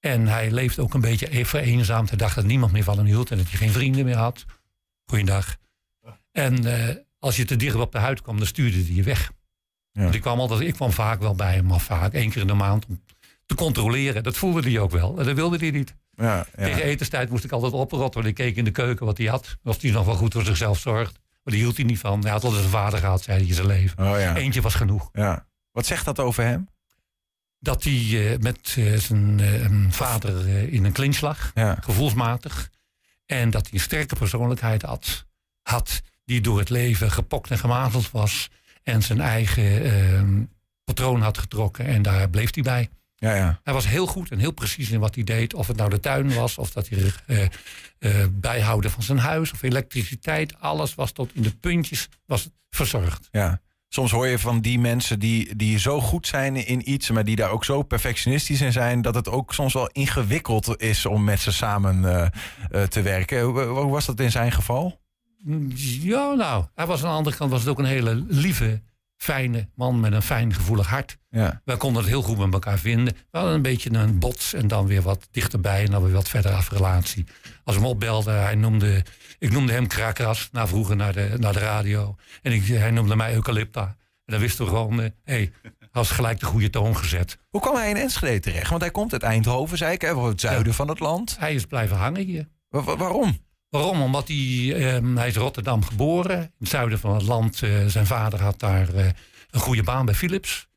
En hij leefde ook een beetje vereenzaamd. Hij dacht dat niemand meer van hem hield en dat hij geen vrienden meer had. Goeiedag. En eh, als je te dicht op de huid kwam, dan stuurde hij je weg. Want ik, kwam altijd, ik kwam vaak wel bij hem, maar vaak één keer in de maand om te controleren. Dat voelde hij ook wel en dat wilde hij niet. Ja, ja. Tegen etenstijd moest ik altijd oprotten. Want ik keek in de keuken wat hij had. Of hij nog wel goed voor zichzelf zorgt. Maar die hield hij niet van. Hij had altijd een vader gehad, zei hij in zijn leven. Oh, ja. Eentje was genoeg. Ja. Wat zegt dat over hem? Dat hij eh, met eh, zijn eh, vader in een clinch lag. Ja. Gevoelsmatig. En dat hij een sterke persoonlijkheid had. Had die door het leven gepokt en gemazeld was. En zijn eigen eh, patroon had getrokken. En daar bleef hij bij. Ja, ja. Hij was heel goed en heel precies in wat hij deed. Of het nou de tuin was, of dat hij eh, eh, bijhouden van zijn huis, of elektriciteit. Alles was tot in de puntjes was verzorgd. Ja. Soms hoor je van die mensen die, die zo goed zijn in iets, maar die daar ook zo perfectionistisch in zijn, dat het ook soms wel ingewikkeld is om met ze samen eh, te werken. Hoe, hoe was dat in zijn geval? Ja, nou, hij was aan de andere kant was het ook een hele lieve, fijne man met een fijn gevoelig hart. Ja. Wij konden het heel goed met elkaar vinden. We hadden een beetje een bots en dan weer wat dichterbij en dan weer wat verder af relatie. Als we hem opbelde, hij noemde, ik noemde hem Krakras, na vroeger naar de, naar de radio. En ik, hij noemde mij Eucalypta. En dan wisten we gewoon, hé, hey, hij was gelijk de goede toon gezet. Hoe kwam hij in Enschede terecht? Want hij komt uit Eindhoven, zei ik, hè, het zuiden van het land. Hij is blijven hangen hier. Wa- wa- waarom? Waarom? Omdat hij, ehm, hij is Rotterdam geboren. In het zuiden van het land. eh, zijn vader had daar eh, een goede baan bij Philips.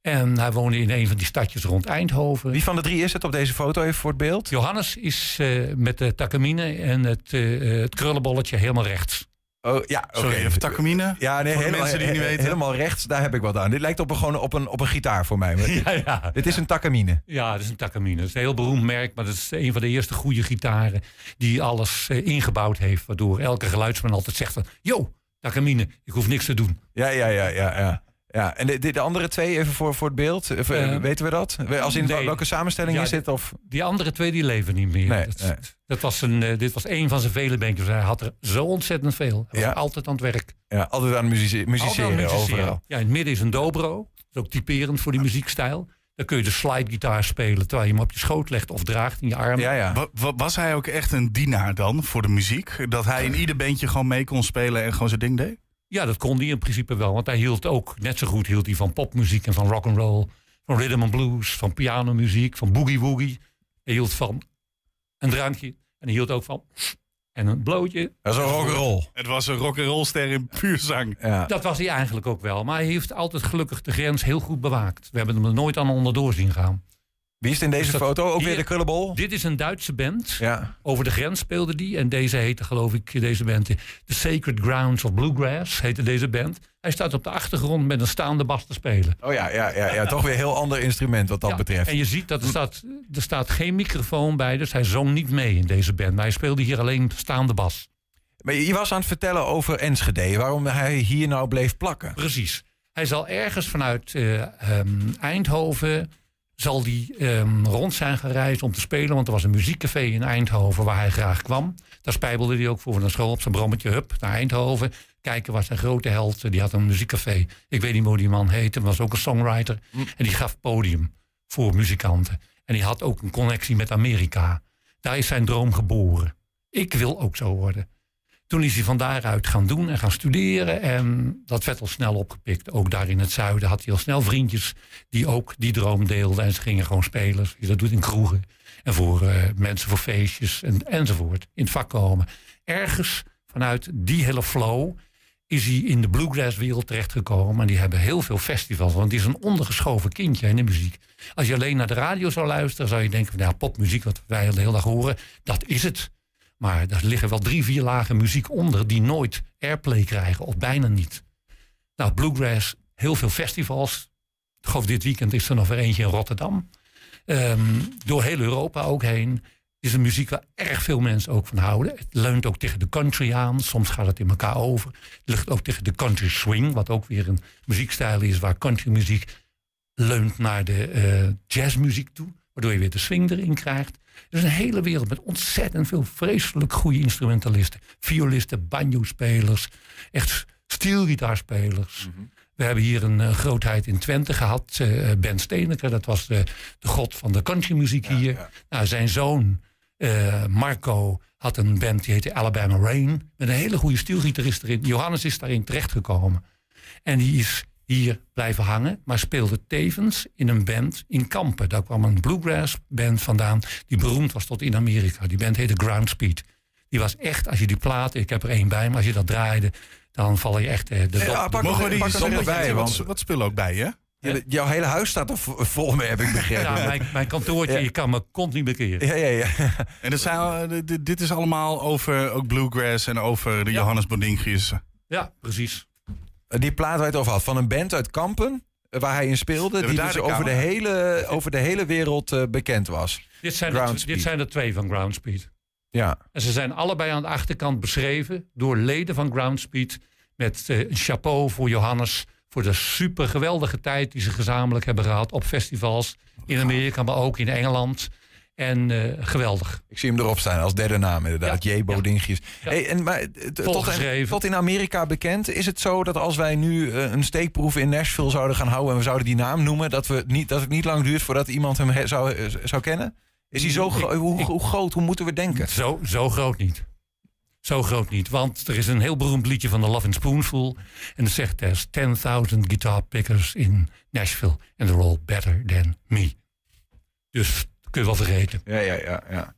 En hij woonde in een van die stadjes rond Eindhoven. Wie van de drie is het op deze foto even voor het beeld? Johannes is eh, met de takamine en het, het krullenbolletje helemaal rechts. Oh ja, oké. Sorry, even takamine. Ja, nee, helemaal, mensen die het niet he- weten. helemaal rechts, daar heb ik wat aan. Dit lijkt op een, gewoon op een, op een gitaar voor mij. Dit, Ja, ja. dit is een takamine. Ja, dat is een takamine. Dat is een heel beroemd merk, maar dat is een van de eerste goede gitaren die alles eh, ingebouwd heeft. Waardoor elke geluidsman altijd zegt van, yo, takamine, ik hoef niks te doen. Ja, ja, ja, ja. ja. Ja. En de, de, de andere twee, even voor, voor het beeld, Eh, weten we dat? Als in nee. welke samenstelling Ja, is dit? Of? Die andere twee die leven niet meer. Nee, dat, nee. dat was een, eh, dit was een van zijn vele beentjes. Hij had er zo ontzettend veel. Hij Ja. was altijd aan het werk. Ja, altijd aan muzici- musiceren, het musiceren. overal. Ja, in het midden is een dobro. Dat is ook typerend voor die muziekstijl. Dan kun je de slidegitaar spelen terwijl je hem op je schoot legt of draagt in je arm. Ja, ja. Wa- wa- Was hij ook echt een dienaar dan voor de muziek? Dat hij in ieder bandje gewoon mee kon spelen en gewoon zijn ding deed? Ja, dat kon hij in principe wel. Want hij hield ook, net zo goed hield hij van popmuziek en van rock and roll. Van rhythm and blues, van pianomuziek, van boogie woogie. Hij hield van een drankje. En hij hield ook van en een blootje. Dat is een rock'n'roll. Het was een rock'n'roll ster in puur zang. Ja. Dat was hij eigenlijk ook wel. Maar hij heeft altijd gelukkig de grens heel goed bewaakt. We hebben hem er nooit aan onderdoor zien gaan. Wie is in deze dat- foto? Ook weer de krullenbol? Dit is een Duitse band. Ja. Over de grens speelde die. En deze heette, geloof ik, deze band. The Sacred Grounds of Bluegrass heette deze band. Hij staat op de achtergrond met een staande bas te spelen. Oh ja, ja, ja, ja, toch weer een heel ander instrument wat dat Ja, betreft. En je ziet dat er staat, er staat geen microfoon bij. Dus hij zong niet mee in deze band. Maar hij speelde hier alleen staande bas. Maar je je was aan het vertellen over Enschede, waarom hij hier nou bleef plakken. Precies. Hij zal ergens vanuit eh, ehm, Eindhoven zal die ehm, rond zijn gereisd om te spelen. Want er was een muziekcafé in Eindhoven waar hij graag kwam. Daar spijbelde hij ook voor naar school op zijn brommetje. Hup, naar Eindhoven. Kijken was zijn grote held. Die had een muziekcafé. Ik weet niet hoe die man heette, maar was ook een songwriter. En die gaf podium voor muzikanten. En die had ook een connectie met Amerika. Daar is zijn droom geboren. Ik wil ook zo worden. Toen is hij van daaruit gaan doen en gaan studeren. En dat werd al snel opgepikt. Ook daar in het zuiden had hij al snel vriendjes die ook die droom deelden. En ze gingen gewoon spelen. Dat doet in kroegen. En voor eh, mensen voor feestjes en, enzovoort. In het vak komen. Ergens vanuit die hele flow is hij in de bluegrass-wereld terechtgekomen. En die hebben heel veel festivals, want die is een ondergeschoven kindje in de muziek. Als je alleen naar de radio zou luisteren, zou je denken: nou, popmuziek, wat wij de hele dag horen, dat is het. Maar er liggen wel drie, vier lagen muziek onder die nooit airplay krijgen, of bijna niet. Nou, bluegrass, heel veel festivals. Ik geloof dit weekend is er nog weer eentje in Rotterdam. Ehm, door heel Europa ook heen is een muziek waar erg veel mensen ook van houden. Het leunt ook tegen de country aan. Soms gaat het in elkaar over. Het ligt ook tegen de country swing, wat ook weer een muziekstijl is waar countrymuziek leunt naar de eh, jazzmuziek toe. Waardoor je weer de swing erin krijgt. Er is een hele wereld met ontzettend veel vreselijk goede instrumentalisten. Violisten, banjo-spelers, echt steelgitaarspelers. We hebben hier een eh, grootheid in Twente gehad. eh, ben Steeneker, dat was de, de god van de countrymuziek hier. Nou, zijn zoon eh, Marco had een band die heette Alabama Rain. Met een hele goede stielgitarist erin. Johannes is daarin terechtgekomen. En die is hier blijven hangen, maar speelde tevens in een band in Kampen. Daar kwam een bluegrass band vandaan die beroemd was tot in Amerika. Die band heette Groundspeed. Die was echt, als je die plaat, ik heb er één bij, maar als je dat draaide, dan val je echt eh, de Ja, de pak Mogen we die er zonder bij, wat, want- wat spullen ook bij, hè? Je- jouw hele huis staat er vo- vol mee, heb ik begrepen. Ja, mijn, mijn kantoortje, Ja. je kan me kont niet bekeren. Ja, ja, ja. En dat zijn, eh, dit- dit is allemaal over ook bluegrass en over de Ja. Johannes Bodingius. Ja, precies. Die plaat waar je het over had, van een band uit Kampen, eh, waar hij in speelde, die dus over de, hele, over de hele wereld eh, bekend was. Dit zijn, de, dit zijn er twee van Groundspeed. Ja, En ze zijn allebei aan de achterkant beschreven door leden van Groundspeed. Met eh, een chapeau voor Johannes. Voor de super geweldige tijd die ze gezamenlijk hebben gehad op festivals. In Amerika, maar ook in Engeland. En eh, geweldig. ik zie hem erop staan als derde naam inderdaad. Ja, J. Bodingius. Ja. Hey, en, maar, eh, tot, tot in Amerika bekend. Is het zo dat als wij nu eh, een steekproef in Nashville zouden gaan houden... en we zouden die naam noemen, dat, we niet, dat het niet lang duurt voordat iemand hem he- zou, zou kennen? Is hij zo gro- hoe, hoe groot? Hoe moeten we denken? Zo, zo groot niet. Zo groot niet. Want er is een heel beroemd liedje van de Love and Spoonful. En dat zegt: There's 10.000 guitar pickers in Nashville. And they're all better than me. Dus kun je wel vergeten. Ja, ja, ja, ja.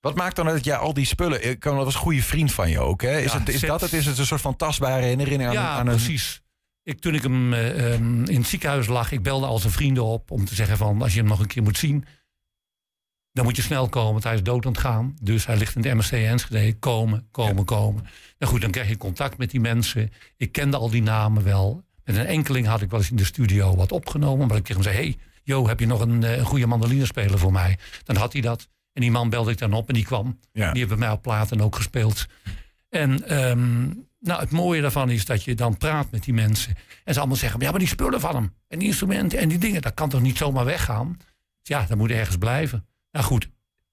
Wat maakt dan dat jij al die spullen... Ik kan dat was een goede vriend van je ook, hè? Is, Ja, het, is zet- dat het? Is het een soort van tastbare herinnering aan, ja, aan een... precies. Ik, toen ik hem eh, ehm, in het ziekenhuis lag, ik belde al zijn vrienden op om te zeggen van als je hem nog een keer moet zien, dan moet je snel komen, want hij is dood aan het gaan. Dus hij ligt in de MSC Enschede. Komen, komen, komen. Nou goed, dan krijg je contact met die mensen. Ik kende al die namen wel. Met een enkeling had ik wel eens in de studio wat opgenomen. Maar ik kreeg hem zei, hey, Jo, heb je nog een, eh, een goede mandolinespeler voor mij? Dan had hij dat. En die man belde ik dan op en die kwam. Ja. Die heeft bij mij op platen ook gespeeld. En ehm, nou, het mooie daarvan is dat je dan praat met die mensen. En ze allemaal zeggen, ja, maar die spullen van hem. En die instrumenten en die dingen, dat kan toch niet zomaar weggaan? Ja, dat moet ergens blijven. Nou goed,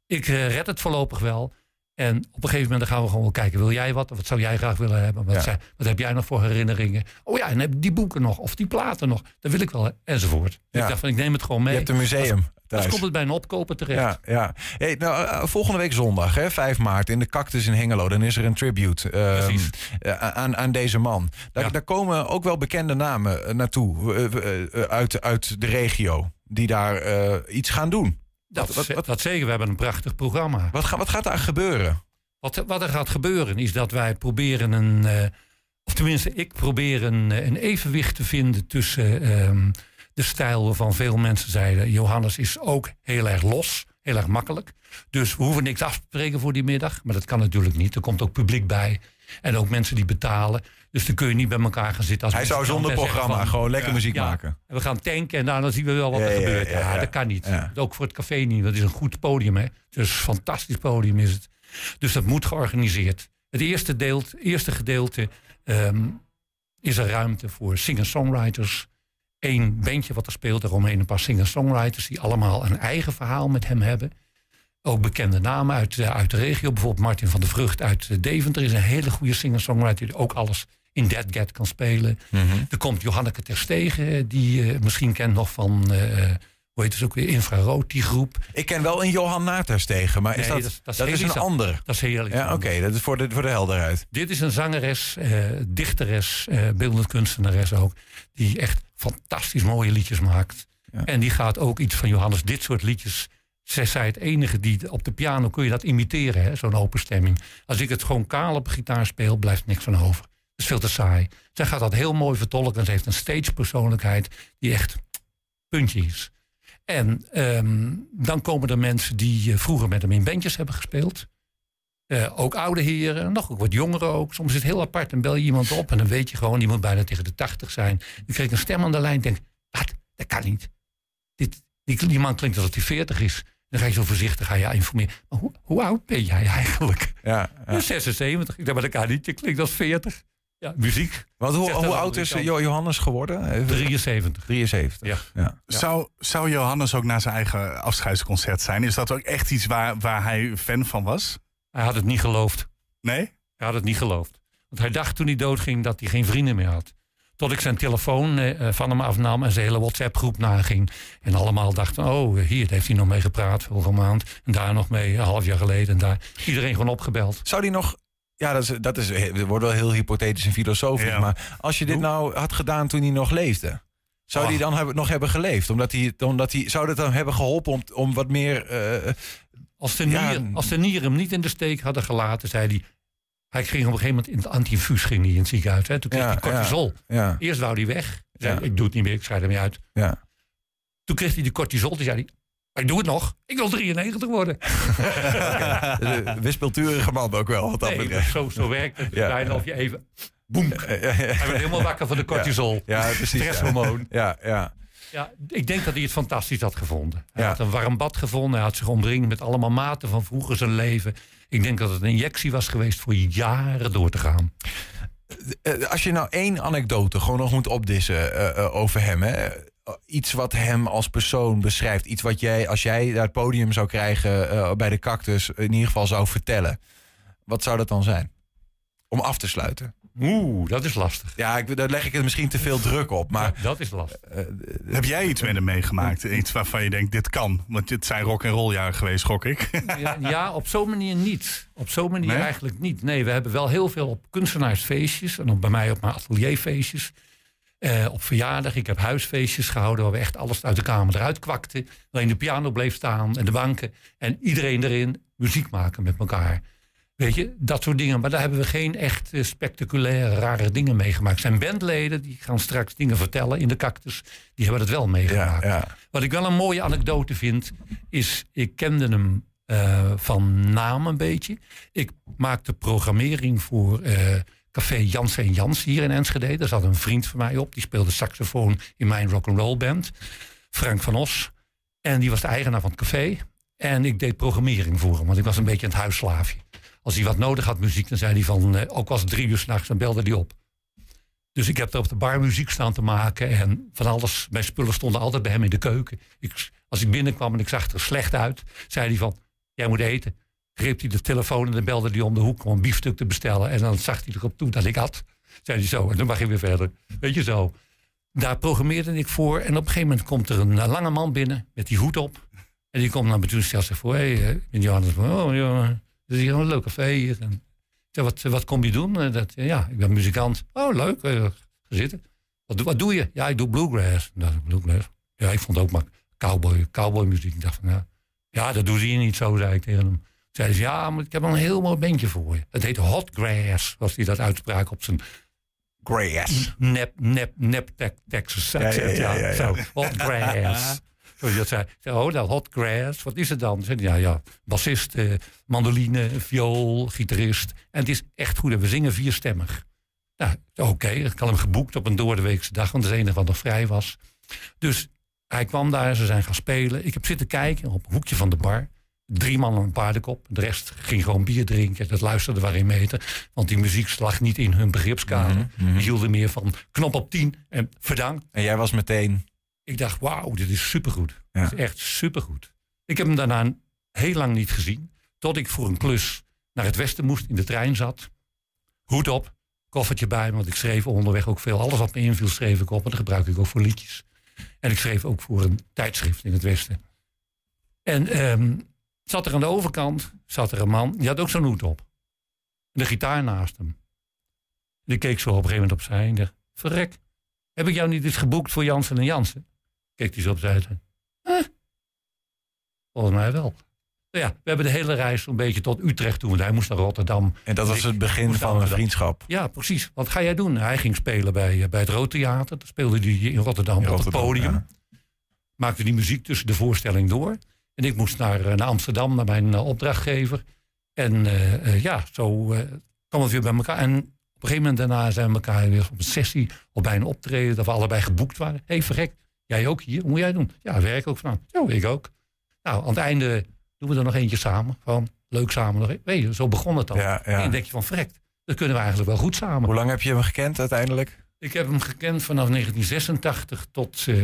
ik eh, red het voorlopig wel. En op een gegeven moment dan gaan we gewoon wel kijken. Wil jij wat? Of wat zou jij graag willen hebben? Wat, Ja. zijn- wat heb jij nog voor herinneringen? Oh ja, en heb die boeken nog. Of die platen nog. Dat wil ik wel. Enzovoort. Ja. Ik dacht van, ik neem het gewoon mee. Je hebt een museum thuis. komt het bij een opkoper terecht. Ja, ja. Hey, nou, eh, volgende week zondag, hè, 5 maart, in de Cactus in Hengelo. Dan is er een tribute ehm, eh, aan, aan deze man. Daar, Ja. daar komen ook wel bekende namen eh, naartoe eh, eh, eh, uit, uit de regio. Die daar eh, iets gaan doen. Dat, wat- zeker. We hebben een prachtig programma. Wat, ga- wat gaat daar gebeuren? Wat, wat er gaat gebeuren is dat wij proberen een. eh, of tenminste, ik probeer een, eh, een evenwicht te vinden tussen ehm, de stijl waarvan veel mensen zeiden. Johannes is ook heel erg los, heel erg makkelijk. Dus we hoeven niks af te spreken voor die middag. Maar dat kan natuurlijk niet. Er komt ook publiek bij. En ook mensen die betalen. Dus dan kun je niet bij elkaar gaan zitten. Als Hij zou zonder programma van, gewoon lekker muziek maken. en we gaan tanken en daarna zien we wel wat er gebeurt. ja, dat kan niet. Ook voor het café niet. Dat is een goed podium. Hè. Dus een fantastisch podium is het. Dus dat moet georganiseerd. Het eerste, deelt, eerste gedeelte ehm, is er ruimte voor singer-songwriters. Eén bandje wat er speelt, daaromheen een paar singer-songwriters... die allemaal een eigen verhaal met hem hebben. Ook bekende namen uit, eh, uit de regio. Bijvoorbeeld Martin van der Vrucht uit eh, Deventer... is een hele goede singer-songwriter... die ook alles in Dead Get kan spelen. Mhm. Er komt Johanneke Terstegen... eh, die je misschien kent nog van... hoe heet het ook weer? Infrarood, die groep. Ik ken wel een Johan tegen, maar is dat, dat is- dat dat is is, heel een ander? Dat is heel Ja, oké, dat is voor de, voor de helderheid. Dit is een zangeres, eh, dichteres, eh beeldend kunstenares ook. Die echt fantastisch mooie liedjes maakt. Ja. En die gaat ook iets van Johannes, dit soort liedjes. Zij zei het enige die op de piano kun je dat imiteren, zo'n open stemming. Als ik het gewoon kaal op gitaar speel, blijft niks van over. is veel te saai. Zij gaat dat heel mooi vertolken. Ze heeft een stage persoonlijkheid die echt puntje is. En ehm, dan komen er mensen die eh, vroeger met hem in bandjes hebben gespeeld. Eh, ook oude heren, nog ook wat jongeren ook. Soms is het heel apart en bel je iemand op en dan weet je gewoon, die moet bijna tegen de tachtig zijn. Dan kreeg een stem aan de lijn denk, wat, dat kan niet. Dit, die, die man klinkt alsof hij 40 is. Dan ga je zo voorzichtig ga je informeren. Maar hoe, hoe oud ben jij eigenlijk? Ja, ja. 76. Ik dacht, maar dat kan niet. Je klinkt als 40. Ja, muziek. Want hoe, hoe oud is Johannes geworden? Even- 73. 73. Ja. Ja. Zou, zou Johannes ook naar zijn eigen afscheidsconcert zijn? Is dat ook echt iets waar, waar hij fan van was? Hij had het niet geloofd. Nee? Hij had het niet geloofd. Want hij dacht toen hij doodging dat hij geen vrienden meer had. Tot ik zijn telefoon eh, van hem afnam en zijn hele WhatsApp-groep naging. En allemaal dachten, oh, hier daar heeft hij nog mee gepraat vorige maand. En daar nog mee, een half jaar geleden. En daar iedereen gewoon opgebeld. Zou die nog... Ja, dat, is, dat, is, dat wordt wel heel hypothetisch en filosofisch. Ja. Maar als je dit nou had gedaan toen hij nog leefde... Zou Oh. die dan hebben, nog hebben geleefd? Omdat hij, omdat hij, zou dat dan hebben geholpen om, om wat meer... eh, Als de, Ja, nier, als de nieren hem niet in de steek hadden gelaten, zei hij... Hij ging op een gegeven moment in het anti-infuus ging hij in het ziekenhuis. Hè. Toen kreeg Ja, hij cortisol. ja, Eerst wou hij weg. Zei. Ik doe het niet meer, ik schrijf ermee uit. ja. Toen kreeg hij de cortisol. Toen zei hij, "Maar ik doe het nog. Ik wil 93 worden. De wispelturige man ook wel, wat dat Nee, zo, zo werkt het. Ja. Bijna of je even... Boem. Hij werd helemaal wakker van de cortisol. Ja, precies. Stresshormoon. Ja, ja. Ja, ik denk dat hij het fantastisch had gevonden. Hij Ja. had een warm bad gevonden. Hij had zich omringd met allemaal maten van vroeger zijn leven. Ik denk dat het een injectie was geweest voor jaren door te gaan. Eh, Als je nou één anekdote gewoon nog moet opdissen eh, eh, over hem. Hè? Iets wat hem als persoon beschrijft. Iets wat jij, als jij daar het podium zou krijgen eh, bij de cactus, in ieder geval zou vertellen. Wat zou dat dan zijn? Om af te sluiten. Oeh, dat is lastig. Ja, ik, daar leg ik het misschien te veel druk op. Maar Ja, dat is lastig. Heb jij iets met hem meegemaakt? Iets waarvan je denkt, dit kan? Want het zijn rock en roll jaren geweest, gok ik. Ja, ja, op zo'n manier niet. Op zo'n manier Nee? eigenlijk niet. Nee, we hebben wel heel veel op kunstenaarsfeestjes. En ook bij mij op mijn atelierfeestjes. Eh, op verjaardag. Ik heb huisfeestjes gehouden waar we echt alles uit de kamer eruit kwakten. Alleen de piano bleef staan en de banken. En iedereen erin muziek maken met elkaar. Weet je, dat soort dingen. Maar daar hebben we geen echt eh, spectaculaire, rare dingen meegemaakt. Zijn bandleden, die gaan straks dingen vertellen in de cactus. Die hebben het wel meegemaakt. ja. Wat ik wel een mooie anekdote vind, is ik kende hem eh, van naam een beetje. Ik maakte programmering voor eh, Café Jans en Jans hier in Enschede. Daar zat een vriend van mij op, die speelde saxofoon in mijn rock'n'roll band. Frank van Os. En die was de eigenaar van het café. En ik deed programmering voor hem, want ik was een beetje een huisslaafje. Als hij wat nodig had, muziek, dan zei hij van, eh, ook was het drie uur s'nachts, dan belde hij op. Dus ik heb er op de bar muziek staan te maken. En van alles, mijn spullen stonden altijd bij hem in de keuken. Ik, als ik binnenkwam en ik zag er slecht uit, zei hij van, jij moet eten. Greep hij de telefoon en dan belde hij om de hoek om een biefstuk te bestellen. En dan zag hij erop toe dat ik had. Zei hij zo, en dan mag je weer verder. Weet je zo. Daar programmeerde ik voor. En op een gegeven moment komt er een eh, lange man binnen met die hoed op. En die komt naar me toe en stelt zich voor. Hé, hey, ben Johannes. Oh, ja, dit is hier een leuk café hier. En ik zei, wat, wat kom je doen? Eh, Dat, ja, ik ben muzikant. Oh, leuk. eh, ga zitten. Wat, doe- wat doe je? Ja, ik doe bluegrass. Ik dacht, bluegrass? Ja, ik vond ook maar cowboy, cowboy muziek. Ik dacht van, ja, ja, dat doen ze hier niet zo, zei ik tegen hem. Zeiden ze, ja, maar ik heb een heel mooi bandje voor je. Het heet Hot Grass, was hij dat uitspraak op zijn Grass. nep, nep, nep te- Texas accent. ja, Ja, ja, ja. Zo, Hot Grass. Dat zei. Oh, dat Hot Grass, wat is het dan? Zei ja, ja, bassist, eh, mandoline, viool, gitarist. En het is echt goed. En we zingen vierstemmig. Nou, oké, ik had hem geboekt op een doordeweekse dag, want dat is het enige wat nog vrij was. Dus hij kwam daar, ze zijn gaan spelen. Ik heb zitten kijken op een hoekje van de bar. Drie mannen een paardenkop. De rest ging gewoon bier drinken. Dat luisterde waar in meter. Want die muziek lag niet in hun begripskader. Mhm, Die hielden meer van knop op 10 en verdankt. En jij was meteen... Ik dacht, wauw, dit is supergoed. Ja. Dit is echt supergoed. Ik heb hem daarna heel lang niet gezien. Tot ik voor een klus naar het westen moest, in de trein zat. Hoed op, koffertje bij me, want ik schreef onderweg ook veel. Alles wat me inviel schreef ik op, en dat gebruik ik ook voor liedjes. En ik schreef ook voor een tijdschrift in het westen. En ehm, zat er aan de overkant, zat er een man, die had ook zo'n hoed op. En de gitaar naast hem. En ik keek zo op een gegeven moment opzij en dacht, verrek, heb ik jou niet eens geboekt voor Jansen en Jansen? Keek hij zo opzij en "Huh? volgens mij wel. Nou ja, we hebben de hele reis zo'n beetje tot Utrecht toe. Want hij moest naar Rotterdam. En dat was het begin van een vriendschap. Ja, precies. Wat ga jij doen? Hij ging spelen bij, eh, bij het Rood Theater. Dat speelde hij in Rotterdam In op het podium. ja. Maakte die muziek tussen de voorstelling door. En ik moest naar, eh, naar Amsterdam, naar mijn eh, opdrachtgever. En ja, zo eh, kwam het weer bij elkaar. En op een gegeven moment daarna zijn we elkaar weer op een sessie... of bij een optreden, dat we allebei geboekt waren. Hé, hey, verrek, jij ook hier? Moet jij doen? Ja, werk ook vanavond. Ja, ik ook. Nou, aan het einde doen we er nog eentje samen. Van, leuk samen nog. een- Weet je, zo begon het dan. Ja, ja. En dan denk je van, verrekt, dat kunnen we eigenlijk wel goed samen. Hoe lang heb je hem gekend uiteindelijk? Ik heb hem gekend vanaf 1986 tot eh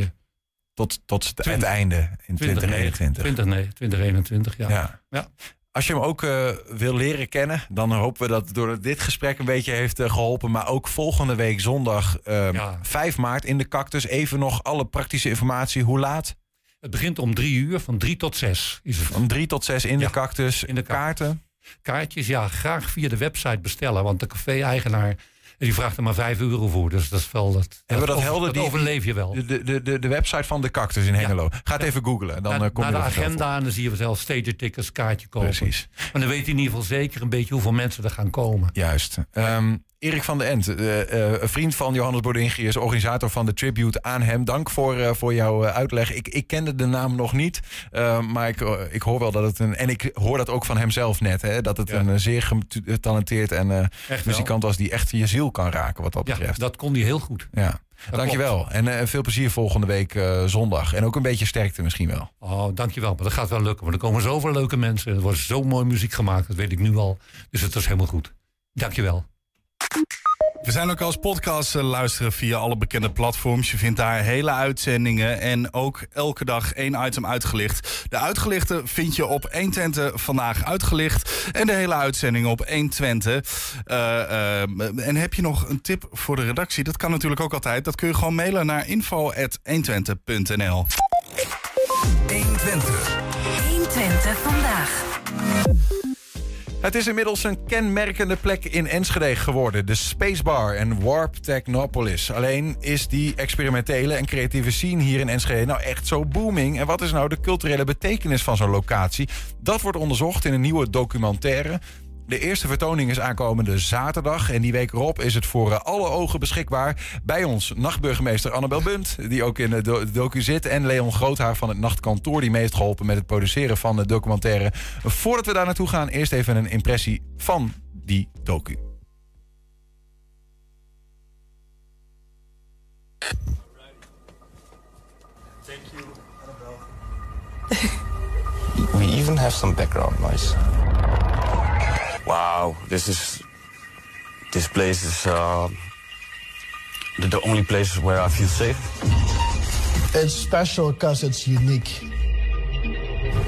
Tot, tot het, einde in 2021. 20, nee, 2021. Ja. Ja. Ja. Als je hem ook eh, wil leren kennen, dan hopen we dat door dit gesprek een beetje heeft eh, geholpen. Maar ook volgende week zondag eh, Ja. 5 maart in de Cactus. Even nog alle praktische informatie. Hoe laat? Het begint om drie uur, van drie tot zes is het. Om 3 tot 6 in de Cactus. in de. Kaarten. Kaartjes, ja, graag via de website bestellen. Want de café-eigenaar die vraagt er maar 5 euro voor. Dus dat is wel... Dat, Hebben we dat over- helder? Dat Die- overleef je wel. De, de, de, de, website van de Cactus in Hengelo. Ga het even googlen. Dan Na- eh, kom naar je de agenda en dan zie je zelf stage tickets, kaartje kopen. Precies. Maar dan weet je in ieder geval zeker een beetje hoeveel mensen er gaan komen. Juist. Ehm, Erik van den Ent, eh, eh, een vriend van Johannes Bodingius, organisator van de tribute aan hem. Dank voor, eh, voor jouw uitleg. Ik, ik kende de naam nog niet, maar ik, ik hoor wel dat het een. En ik hoor dat ook van hemzelf net, hè, dat het Ja. een zeer getalenteerd en muzikant was die echt je ziel kan raken, wat dat Ja, betreft. dat kon hij heel goed. Ja. Dankjewel. En veel plezier volgende week zondag. En ook een beetje sterkte misschien wel. Oh, dankjewel. Maar dat gaat wel lukken. Want er komen zoveel leuke mensen. Er wordt zo mooi muziek gemaakt. Dat weet ik nu al. Dus het is helemaal goed. Dankjewel. We zijn ook als podcast eh, luisteren via alle bekende platforms. Je vindt daar hele uitzendingen en ook elke dag één item uitgelicht. De uitgelichte vind je op 120 vandaag uitgelicht. En de hele uitzending op 120. Eh, eh, en heb je nog een tip voor de redactie? Dat kan natuurlijk ook altijd. Dat kun je gewoon mailen naar info.120.nl. 120. 120 vandaag. Het is inmiddels een kenmerkende plek in Enschede geworden. De Spacebar en Warp Technopolis. Alleen is die experimentele en creatieve scene hier in Enschede nou echt zo booming. En wat is nou de culturele betekenis van zo'n locatie? Dat wordt onderzocht in een nieuwe documentaire. De eerste vertoning is aankomende zaterdag. En die week erop is het voor eh, alle ogen beschikbaar. Bij ons nachtburgemeester Annabel Bunt, die ook in de do- docu zit. En Leon Groothaar van het Nachtkantoor, die mee geholpen met het produceren van de documentaire. Voordat we daar naartoe gaan, eerst even een impressie van die docu. We even have some background noise. Wow, this is this place is uh, the, the only place where I feel safe. It's special because it's unique.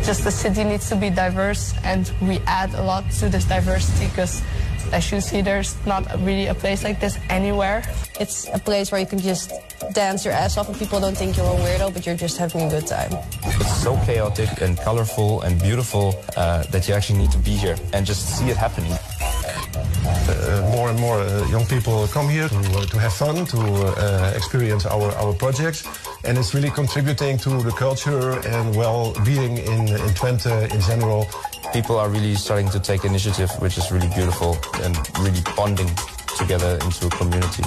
Just the city needs to be diverse, and we add a lot to this diversity because, as you see, there's not really a place like this anywhere. It's a place where you can just dance your ass off and people don't think you're a weirdo, but you're just having a good time. It's so chaotic and colorful and beautiful uh, that you actually need to be here and just see it happening. Uh, more and more uh, young people come here to, uh, to have fun, to uh, experience our, our projects. And it's really contributing to the culture and well-being in, in Twente in general. People are really starting to take initiative, which is really beautiful and really bonding together into a community.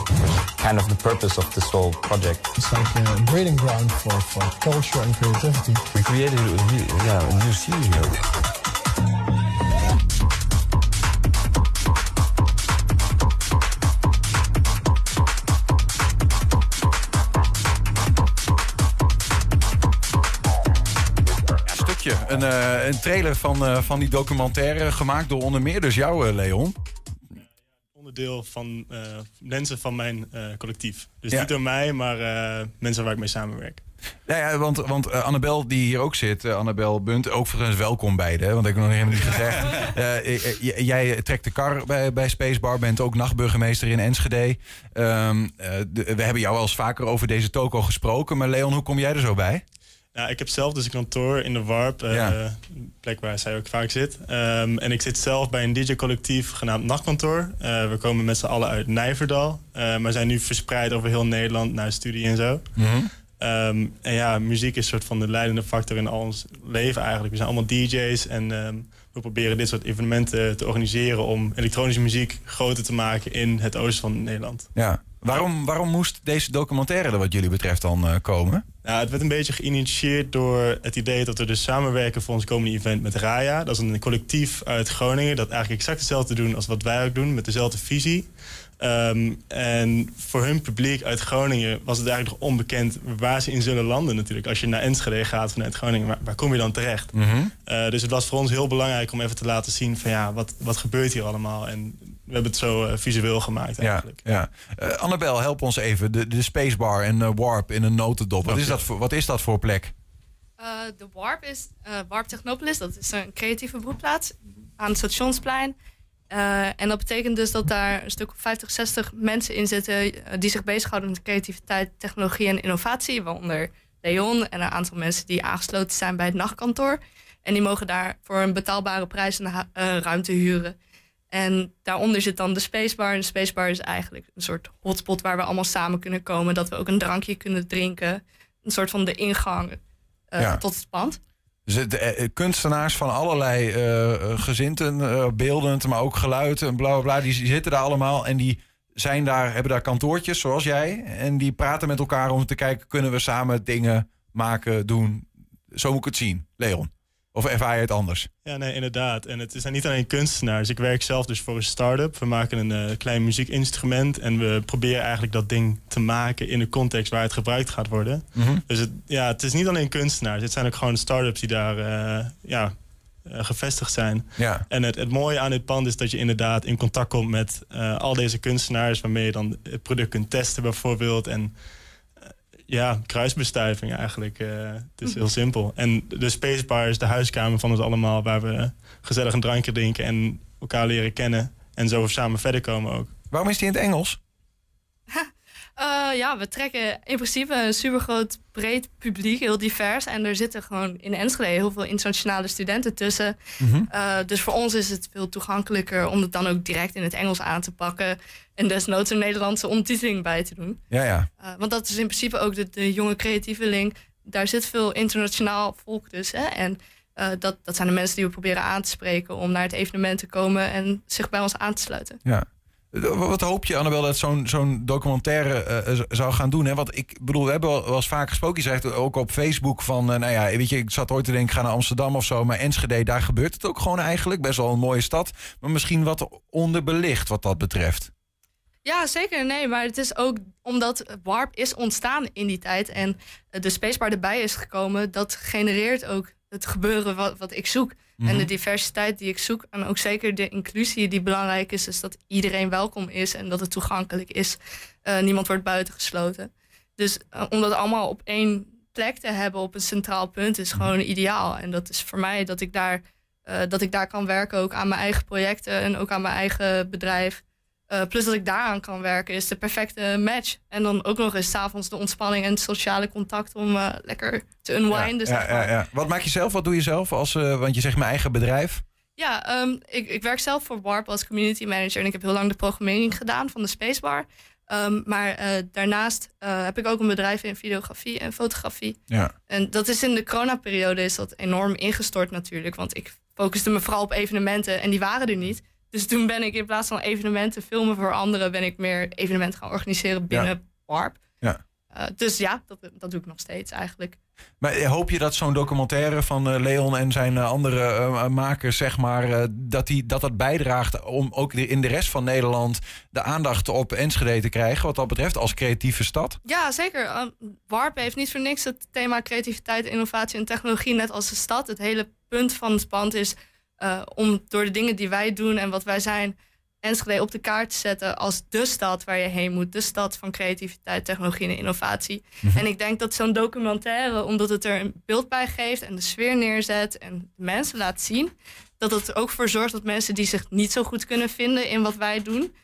Kind of the purpose of this whole project. It's like a breeding ground for, for culture and creativity. We created a, new- yeah, a new here. Stukje. Een, eh, een trailer van, eh, van die documentaire gemaakt door onder meer dus jou, eh, Leon. Onderdeel van eh, mensen van mijn eh, collectief. Dus Ja. niet door mij, maar eh, mensen waar ik mee samenwerk. Ja, ja want, want eh, Annabel, die hier ook zit, eh, Annabel Bunt, ook voor welkom beide, hè, want dat heb ik nog helemaal niet gezegd. Eh, eh, jij trekt de kar bij, bij Spacebar, bent ook nachtburgemeester in Enschede. Ehm, eh, de- we hebben jou wel eens vaker over deze toko gesproken, maar Leon, hoe kom jij er zo bij? Ja, ik heb zelf dus een kantoor in de Warp, eh, Ja. een plek waar zij ook vaak zit. Ehm, en ik zit zelf bij een DJ-collectief genaamd Nachtkantoor. Eh, we komen met z'n allen uit Nijverdal, eh, maar zijn nu verspreid over heel Nederland naar studie en zo. Mhm. Ehm, en ja, muziek is een soort van de leidende factor in al ons leven eigenlijk. We zijn allemaal DJ's en ehm, we proberen dit soort evenementen te organiseren om elektronische muziek groter te maken in het oosten van Nederland. Ja. Waarom, waarom moest deze documentaire er wat jullie betreft dan eh, komen? Nou, het werd een beetje geïnitieerd door het idee dat we dus samenwerken voor ons komende event met Raya. Dat is een collectief uit Groningen dat eigenlijk exact hetzelfde doen als wat wij ook doen, met dezelfde visie. Ehm, en voor hun publiek uit Groningen was het eigenlijk nog onbekend waar ze in zullen landen natuurlijk. Als je naar Enschede gaat vanuit Groningen, waar, waar kom je dan terecht? Mhm. Uh, dus het was voor ons heel belangrijk om even te laten zien van ja, wat, wat gebeurt hier allemaal? En we hebben het zo uh, visueel gemaakt eigenlijk. Ja, ja. Uh, Annabel, help ons even. De, de Spacebar en Warp in een notendop. Wat, is dat voor, wat is dat voor plek? de Warp is Warp Technopolis. Dat is een creatieve broedplaats aan het stationsplein. Uh, en dat betekent dus dat daar een stuk of 50, 60 mensen in zitten die zich bezighouden met creativiteit, technologie en innovatie. Waaronder Leon en een aantal mensen die aangesloten zijn bij het nachtkantoor. En die mogen daar voor een betaalbare prijs een uh, ruimte huren. En daaronder zit dan de Spacebar. En de Spacebar is eigenlijk een soort hotspot waar we allemaal samen kunnen komen. Dat we ook een drankje kunnen drinken. Een soort van de ingang uh, ja. tot het pand. Dus de, kunstenaars van allerlei uh, gezinten, uh, beeldend, maar ook geluid en bla bla bla, die zitten daar allemaal en die zijn daar, hebben daar kantoortjes zoals jij. En die praten met elkaar om te kijken, kunnen we samen dingen maken, doen. Zo moet ik het zien, Leon. Of ervaar je het anders? Ja, nee, inderdaad. En het zijn niet alleen kunstenaars. Ik werk zelf dus voor een start-up. We maken een uh, klein muziekinstrument. En we proberen eigenlijk dat ding te maken in de context waar het gebruikt gaat worden. Mm -hmm. Dus het, ja, het is niet alleen kunstenaars. Het zijn ook gewoon start-ups die daar uh, ja, uh, gevestigd zijn. Ja. En het, het mooie aan dit pand is dat je inderdaad in contact komt met al deze kunstenaars. Waarmee je dan het product kunt testen bijvoorbeeld. En ja, kruisbestuiving eigenlijk. Uh, het is heel simpel. En de Spacebar is de huiskamer van ons allemaal... waar we gezellig een drankje drinken en elkaar leren kennen... en zo samen verder komen ook. Waarom is die in het Engels? Uh, ja, we trekken in principe een supergroot breed publiek, heel divers. En er zitten gewoon in Enschede heel veel internationale studenten tussen. Mhm. Mm -hmm. uh, dus voor ons is het veel toegankelijker om het dan ook direct in het Engels aan te pakken. En desnoods een Nederlandse ondertiteling bij te doen. Ja, ja. Uh, want dat is in principe ook de, de jonge creatieveling. Daar zit veel internationaal volk tussen. En dat, dat zijn de mensen die we proberen aan te spreken om naar het evenement te komen en zich bij ons aan te sluiten. Ja. Wat hoop je, Annabel, dat zo'n documentaire uh, zou gaan doen? Hè? Want ik bedoel, we hebben wel eens vaak gesproken. Je zegt ook op Facebook van, uh, nou ja, weet je, ik zat ooit te denken, ik ga naar Amsterdam of zo. Maar Enschede, daar gebeurt het ook gewoon eigenlijk. Best wel een mooie stad. Maar misschien wat onderbelicht wat dat betreft. Ja, zeker. Nee, maar het is ook omdat Warp is ontstaan in die tijd. En de Spacebar erbij is gekomen. Dat genereert ook het gebeuren wat, wat ik zoek. En de diversiteit die ik zoek. En ook zeker de inclusie die belangrijk is. Dus dat iedereen welkom is en dat het toegankelijk is. Uh, niemand wordt buitengesloten. Dus uh, om dat allemaal op één plek te hebben, op een centraal punt, is gewoon ideaal. En dat is voor mij dat ik daar, uh, dat ik daar kan werken, ook aan mijn eigen projecten en ook aan mijn eigen bedrijf. Uh, plus dat ik daaraan kan werken, is de perfecte match. En dan ook nog eens 's avonds de ontspanning en het sociale contact om uh, lekker te unwinden. Ja, ja, ja, ja, Wat maak je zelf? Wat doe je zelf? Als, uh, want je zegt mijn eigen bedrijf. Ja, um, ik, ik, werk zelf voor Warp als community manager. En ik heb heel lang de programmering gedaan van de Spacebar. Um, maar daarnaast heb ik ook een bedrijf in videografie en fotografie. Ja. En dat is in de coronaperiode is dat enorm ingestort natuurlijk. Want ik focuste me vooral op evenementen en die waren er niet. Dus toen ben ik in plaats van evenementen filmen voor anderen, ben ik meer evenementen gaan organiseren binnen ja. Warp. Ja. Uh, dus ja, dat, dat doe ik nog steeds eigenlijk. Maar hoop je dat zo'n documentaire van uh, Leon en zijn uh, andere makers, zeg maar, dat, die, dat dat bijdraagt om ook in de rest van Nederland de aandacht op Enschede te krijgen, wat dat betreft, als creatieve stad? Ja, zeker. Warp heeft niet voor niks het thema creativiteit, innovatie en technologie, net als de stad. Het hele punt van het pand is uh, om door de dingen die wij doen en wat wij zijn, Enschede op de kaart te zetten als de stad waar je heen moet. De stad van creativiteit, technologie en innovatie. Mm -hmm. En ik denk dat zo'n documentaire, omdat het er een beeld bij geeft en de sfeer neerzet en mensen laat zien, dat het er ook voor zorgt dat mensen die zich niet zo goed kunnen vinden in wat wij doen,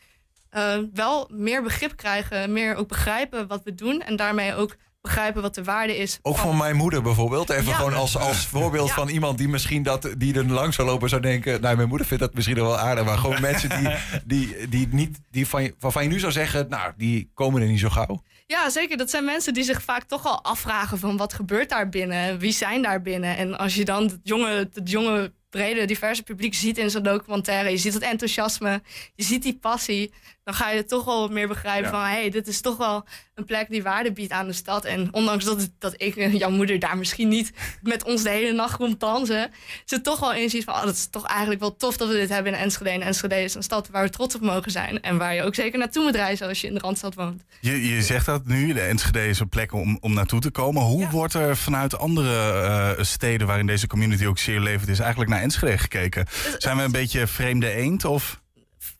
uh, wel meer begrip krijgen, meer ook begrijpen wat we doen en daarmee ook begrijpen wat de waarde is. Ook van- van mijn moeder bijvoorbeeld. Even Ja. gewoon als, als voorbeeld Ja. van iemand die misschien dat, die er langs zou lopen zou denken. Nou, mijn moeder vindt dat misschien wel aardig. Maar gewoon mensen die, die, die niet, die van, je- waarvan je nu zou zeggen, nou, die komen er niet zo gauw. Ja, zeker. Dat zijn mensen die zich vaak toch al afvragen van wat gebeurt daar binnen? Wie zijn daar binnen? En als je dan het jonge, het jonge brede, diverse publiek ziet in zo'n documentaire, je ziet het enthousiasme, je ziet die passie, dan ga je toch wel meer begrijpen Ja. van hé, hey, dit is toch wel een plek die waarde biedt aan de stad. En ondanks dat, het- dat ik en jouw moeder daar misschien niet met ons de hele nacht rond dansen, ze toch wel inziet van oh, dat is toch eigenlijk wel tof dat we dit hebben in Enschede. En Enschede is een stad waar we trots op mogen zijn en waar je ook zeker naartoe moet reizen als je in de Randstad woont. Je, je zegt dat nu, de Enschede is een plek om, om naartoe te komen. Hoe wordt er vanuit andere eh, steden waarin deze community ook zeer levend is, eigenlijk naar Enschede gekeken? Zijn we een beetje vreemde eend? Of?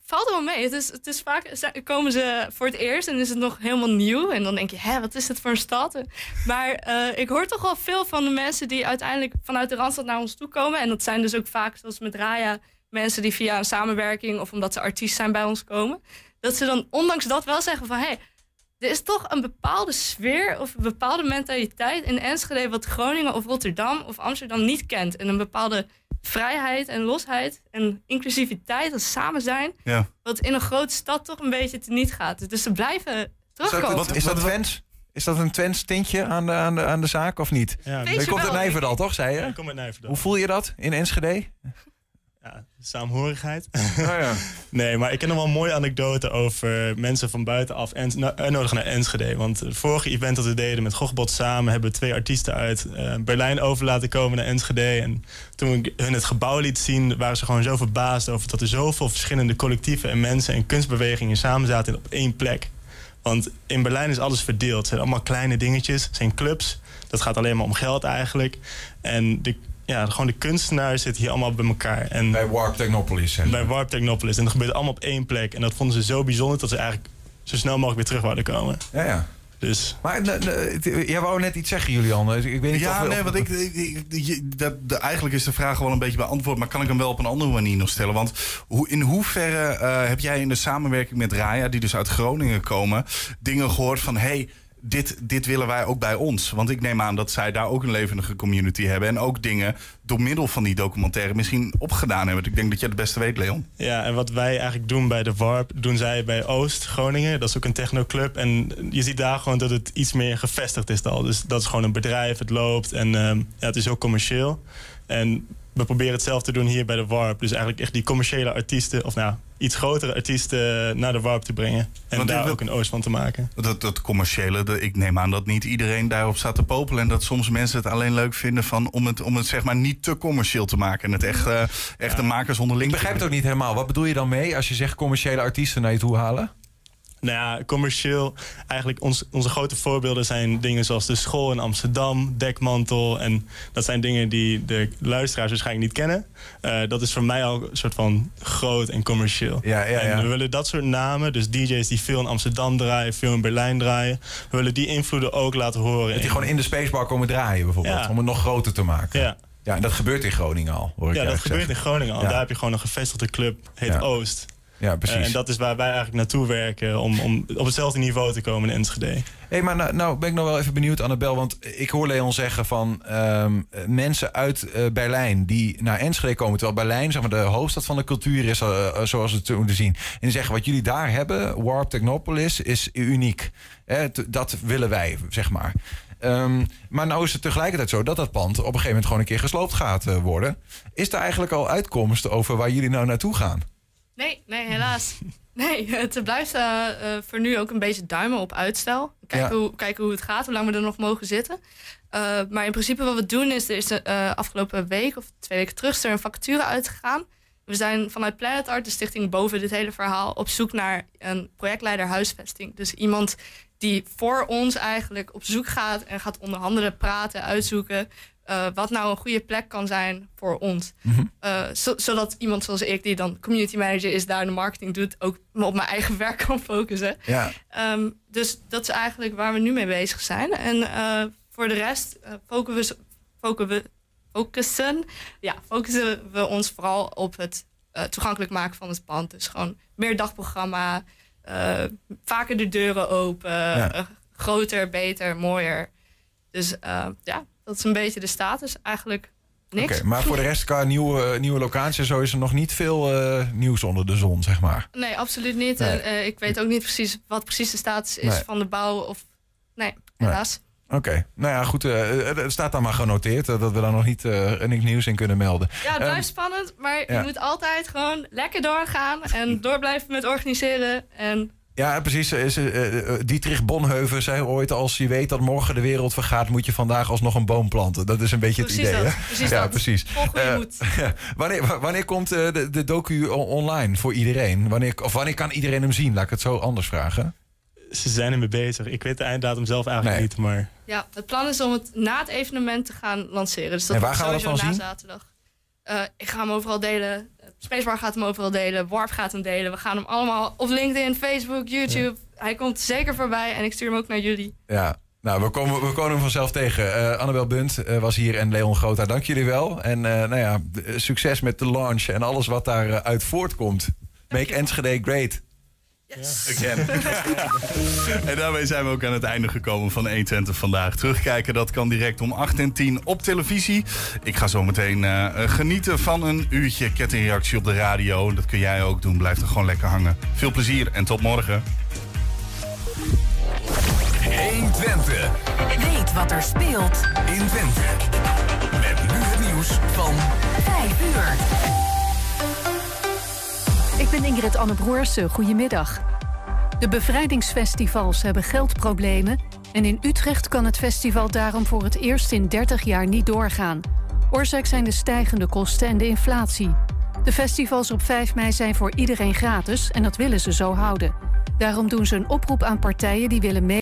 Valt wel mee. Het is, het is vaak komen ze voor het eerst en is het nog helemaal nieuw. En dan denk je, hè, wat is dit voor een stad? Maar eh, ik hoor toch wel veel van de mensen die uiteindelijk vanuit de Randstad naar ons toe komen. En dat zijn dus ook vaak, zoals met Raya, mensen die via een samenwerking of omdat ze artiest zijn bij ons komen. Dat ze dan ondanks dat wel zeggen van, hé, hey, er is toch een bepaalde sfeer of een bepaalde mentaliteit in Enschede wat Groningen of Rotterdam of Amsterdam niet kent. En een bepaalde vrijheid en losheid en inclusiviteit en samen zijn. Ja. Wat in een grote stad toch een beetje teniet gaat. Dus ze blijven Is terugkomen. dat, is dat Twents? Is dat een Twents tintje aan de, aan de, aan de zaak of niet? Ja, je komt uit Nijverdal, toch, zei je? Ja, ik kom uit Nijverdal. Hoe voel je dat in Enschede? Ja, saamhorigheid. Oh, ja. nee, maar ik ken nog wel een mooie anekdote over mensen van buitenaf en nou, uitnodigen naar Enschede. Want het vorige event dat we deden met Gochbot samen hebben we twee artiesten uit eh, Berlijn over laten komen naar Enschede. En toen ik hun het gebouw liet zien, waren ze gewoon zo verbaasd over dat er zoveel verschillende collectieven en mensen en kunstbewegingen samen zaten op één plek. Want in Berlijn is alles verdeeld. Het zijn allemaal kleine dingetjes, het zijn clubs. Dat gaat alleen maar om geld eigenlijk. En de, ja, gewoon de kunstenaars zitten hier allemaal bij elkaar. En Bij Warp Technopolis. hè? bij Warp Technopolis. En dat gebeurt allemaal op één plek. En dat vonden ze zo bijzonder dat ze eigenlijk zo snel mogelijk weer terug wouden komen. Ja, ja. Dus Maar eh, eh, het- jij wou net iets zeggen, Julian. Ik weet niet Ja, of, nee, of- want ik, ik- ik- je- dat, de, eigenlijk is de vraag wel een beetje beantwoord, maar kan ik hem wel op een andere manier nog stellen? Want hoe, in hoeverre eh, heb jij in de samenwerking met Raya, die dus uit Groningen komen, dingen gehoord van hey, dit, dit willen wij ook bij ons? Want ik neem aan dat zij daar ook een levendige community hebben en ook dingen door middel van die documentaire misschien opgedaan hebben. Ik denk dat jij het beste weet, Leon. ja, en wat wij eigenlijk doen bij de Warp, doen zij bij Oost Groningen. Dat is ook een technoclub. En je ziet daar gewoon dat het iets meer gevestigd is al. Dus dat is gewoon een bedrijf, het loopt en ehm, ja, het is ook commercieel. En we proberen hetzelfde te doen hier bij de Warp. Dus eigenlijk echt die commerciële artiesten, of nou, iets grotere artiesten naar de Warp te brengen. En Want daar ook een Oost van te maken. Dat, dat commerciële, dat- ik neem aan dat niet iedereen daarop staat te popelen. En dat soms mensen het alleen leuk vinden van, om, het, om het zeg maar niet te commercieel te maken. En het echt, eh, echt de makers onderling Ik begrijp het ook niet helemaal. Wat bedoel je dan mee als je zegt commerciële artiesten naar je toe halen? Nou ja, commercieel. Eigenlijk ons, onze grote voorbeelden zijn dingen zoals de school in Amsterdam, Dekmantel. En dat zijn dingen die de luisteraars waarschijnlijk niet kennen. Eh, dat is voor mij al een soort van groot en commercieel. Ja, ja, ja. En we willen dat soort namen, dus DJ's die veel in Amsterdam draaien, veel in Berlijn draaien. We willen die invloeden ook laten horen. Dat die gewoon in de spacebar komen draaien bijvoorbeeld. Ja. Om het nog groter te maken. Ja. Ja, en dat gebeurt in Groningen al, hoor ik Ja, dat gebeurt zeggen. in Groningen al. Ja. Daar heb je gewoon een gevestigde club, heet Ja. Oost. Ja, precies. Eh, en dat is waar wij eigenlijk naartoe werken om, om op hetzelfde niveau te komen in Enschede. Hé, maar nou, nou ben ik nog wel even benieuwd, Annabel. Want ik hoor Leon zeggen van ehm, eh, mensen uit eh, Berlijn die naar Enschede komen. Terwijl Berlijn zeg maar, de hoofdstad van de cultuur is, eh, zoals we het moeten zien. En zeggen wat jullie daar hebben, Warp Technopolis, is uniek. Hè, dat willen wij, zeg maar. Ehm, maar nou is het tegelijkertijd zo dat dat pand op een gegeven moment gewoon een keer gesloopt gaat worden. Is er eigenlijk al uitkomst over waar jullie nou naartoe gaan? Nee, nee, helaas. Nee, het blijft eh, eh, voor nu ook een beetje duimen op uitstel. Kijken, Ja. hoe, kijken hoe het gaat, hoe lang we er nog mogen zitten. Eh, maar in principe wat we doen is, er is afgelopen week of twee weken terug is er een vacature uitgegaan. We zijn vanuit Planet Art, de stichting boven dit hele verhaal, op zoek naar een projectleider huisvesting. Dus iemand die voor ons eigenlijk op zoek gaat en gaat onderhandelen, praten, uitzoeken. Eh, wat nou een goede plek kan zijn voor ons. Eh, zo- zodat iemand zoals ik, die dan community manager is, daar de marketing doet, ook op mijn eigen werk kan focussen. Ja. Ehm, dus dat is eigenlijk waar we nu mee bezig zijn. En eh, voor de rest eh, focussen, we, focussen, ja, focussen we ons vooral op het eh, toegankelijk maken van het pand. Dus gewoon meer dagprogramma, eh, vaker de deuren open, eh, groter, beter, mooier. Dus eh, ja, dat is een beetje de status. Eigenlijk niks. Oké, maar voor de rest, qua nieuwe, nieuwe locatie, en zo is er nog niet veel eh, nieuws onder de zon, zeg maar. Nee, absoluut niet. Nee. En eh, ik weet ook niet precies wat precies de status is Nee. van de bouw. Of... Nee, Nee. helaas. Oké, nou ja, goed. eh, het staat dan maar genoteerd dat we daar nog niet eh, niks nieuws in kunnen melden. Ja, het Ehm, blijft spannend, maar ja. je moet altijd gewoon lekker doorgaan en door blijven met organiseren. En Ja, precies. Is, eh, eh, Dietrich Bonheuven zei ooit... als je weet dat morgen de wereld vergaat... moet je vandaag alsnog een boom planten. Dat is een beetje Precies het idee, dat, hè? precies ja, dat. precies. Vol goede Eh, moed. ja. wanneer, wa- wanneer komt eh, de, de docu online voor iedereen? Wanneer, of wanneer kan iedereen hem zien? Laat ik het zo anders vragen. Ze zijn ermee bezig. Ik weet de einddatum zelf eigenlijk Nee. niet, maar... ja, het plan is om het na het evenement te gaan lanceren. Dus dat En waar gaan we dat dan na zien? zaterdag. Eh, ik ga hem overal delen. Spacebar gaat hem overal delen. Warp gaat hem delen. We gaan hem allemaal op LinkedIn, Facebook, YouTube. Hij komt zeker voorbij en ik stuur hem ook naar jullie. Ja, nou, we komen, we komen hem vanzelf tegen. Eh, Annabel Bunt eh, was hier en Leon Groota. Dank jullie wel. En eh, nou ja, succes met de launch en alles wat daaruit uit voortkomt. Make Enschede great. Again. en daarmee zijn we ook aan het einde gekomen van 120 vandaag. Terugkijken, dat kan direct om 8 en 10 op televisie. Ik ga zo meteen eh, eh, genieten van een uurtje kettingreactie op de radio. Dat kun jij ook doen. Blijf er gewoon lekker hangen. Veel plezier en tot morgen. 120. Weet wat er speelt in Twente. Met nu het nieuws van 5 uur. Ik ben Ingrid Anne Broersen. Goedemiddag. De bevrijdingsfestivals hebben geldproblemen. En in Utrecht kan het festival daarom voor het eerst in 30 jaar niet doorgaan. Oorzaak zijn de stijgende kosten en de inflatie. De festivals op 5 mei zijn voor iedereen gratis en dat willen ze zo houden. Daarom doen ze een oproep aan partijen die willen mee.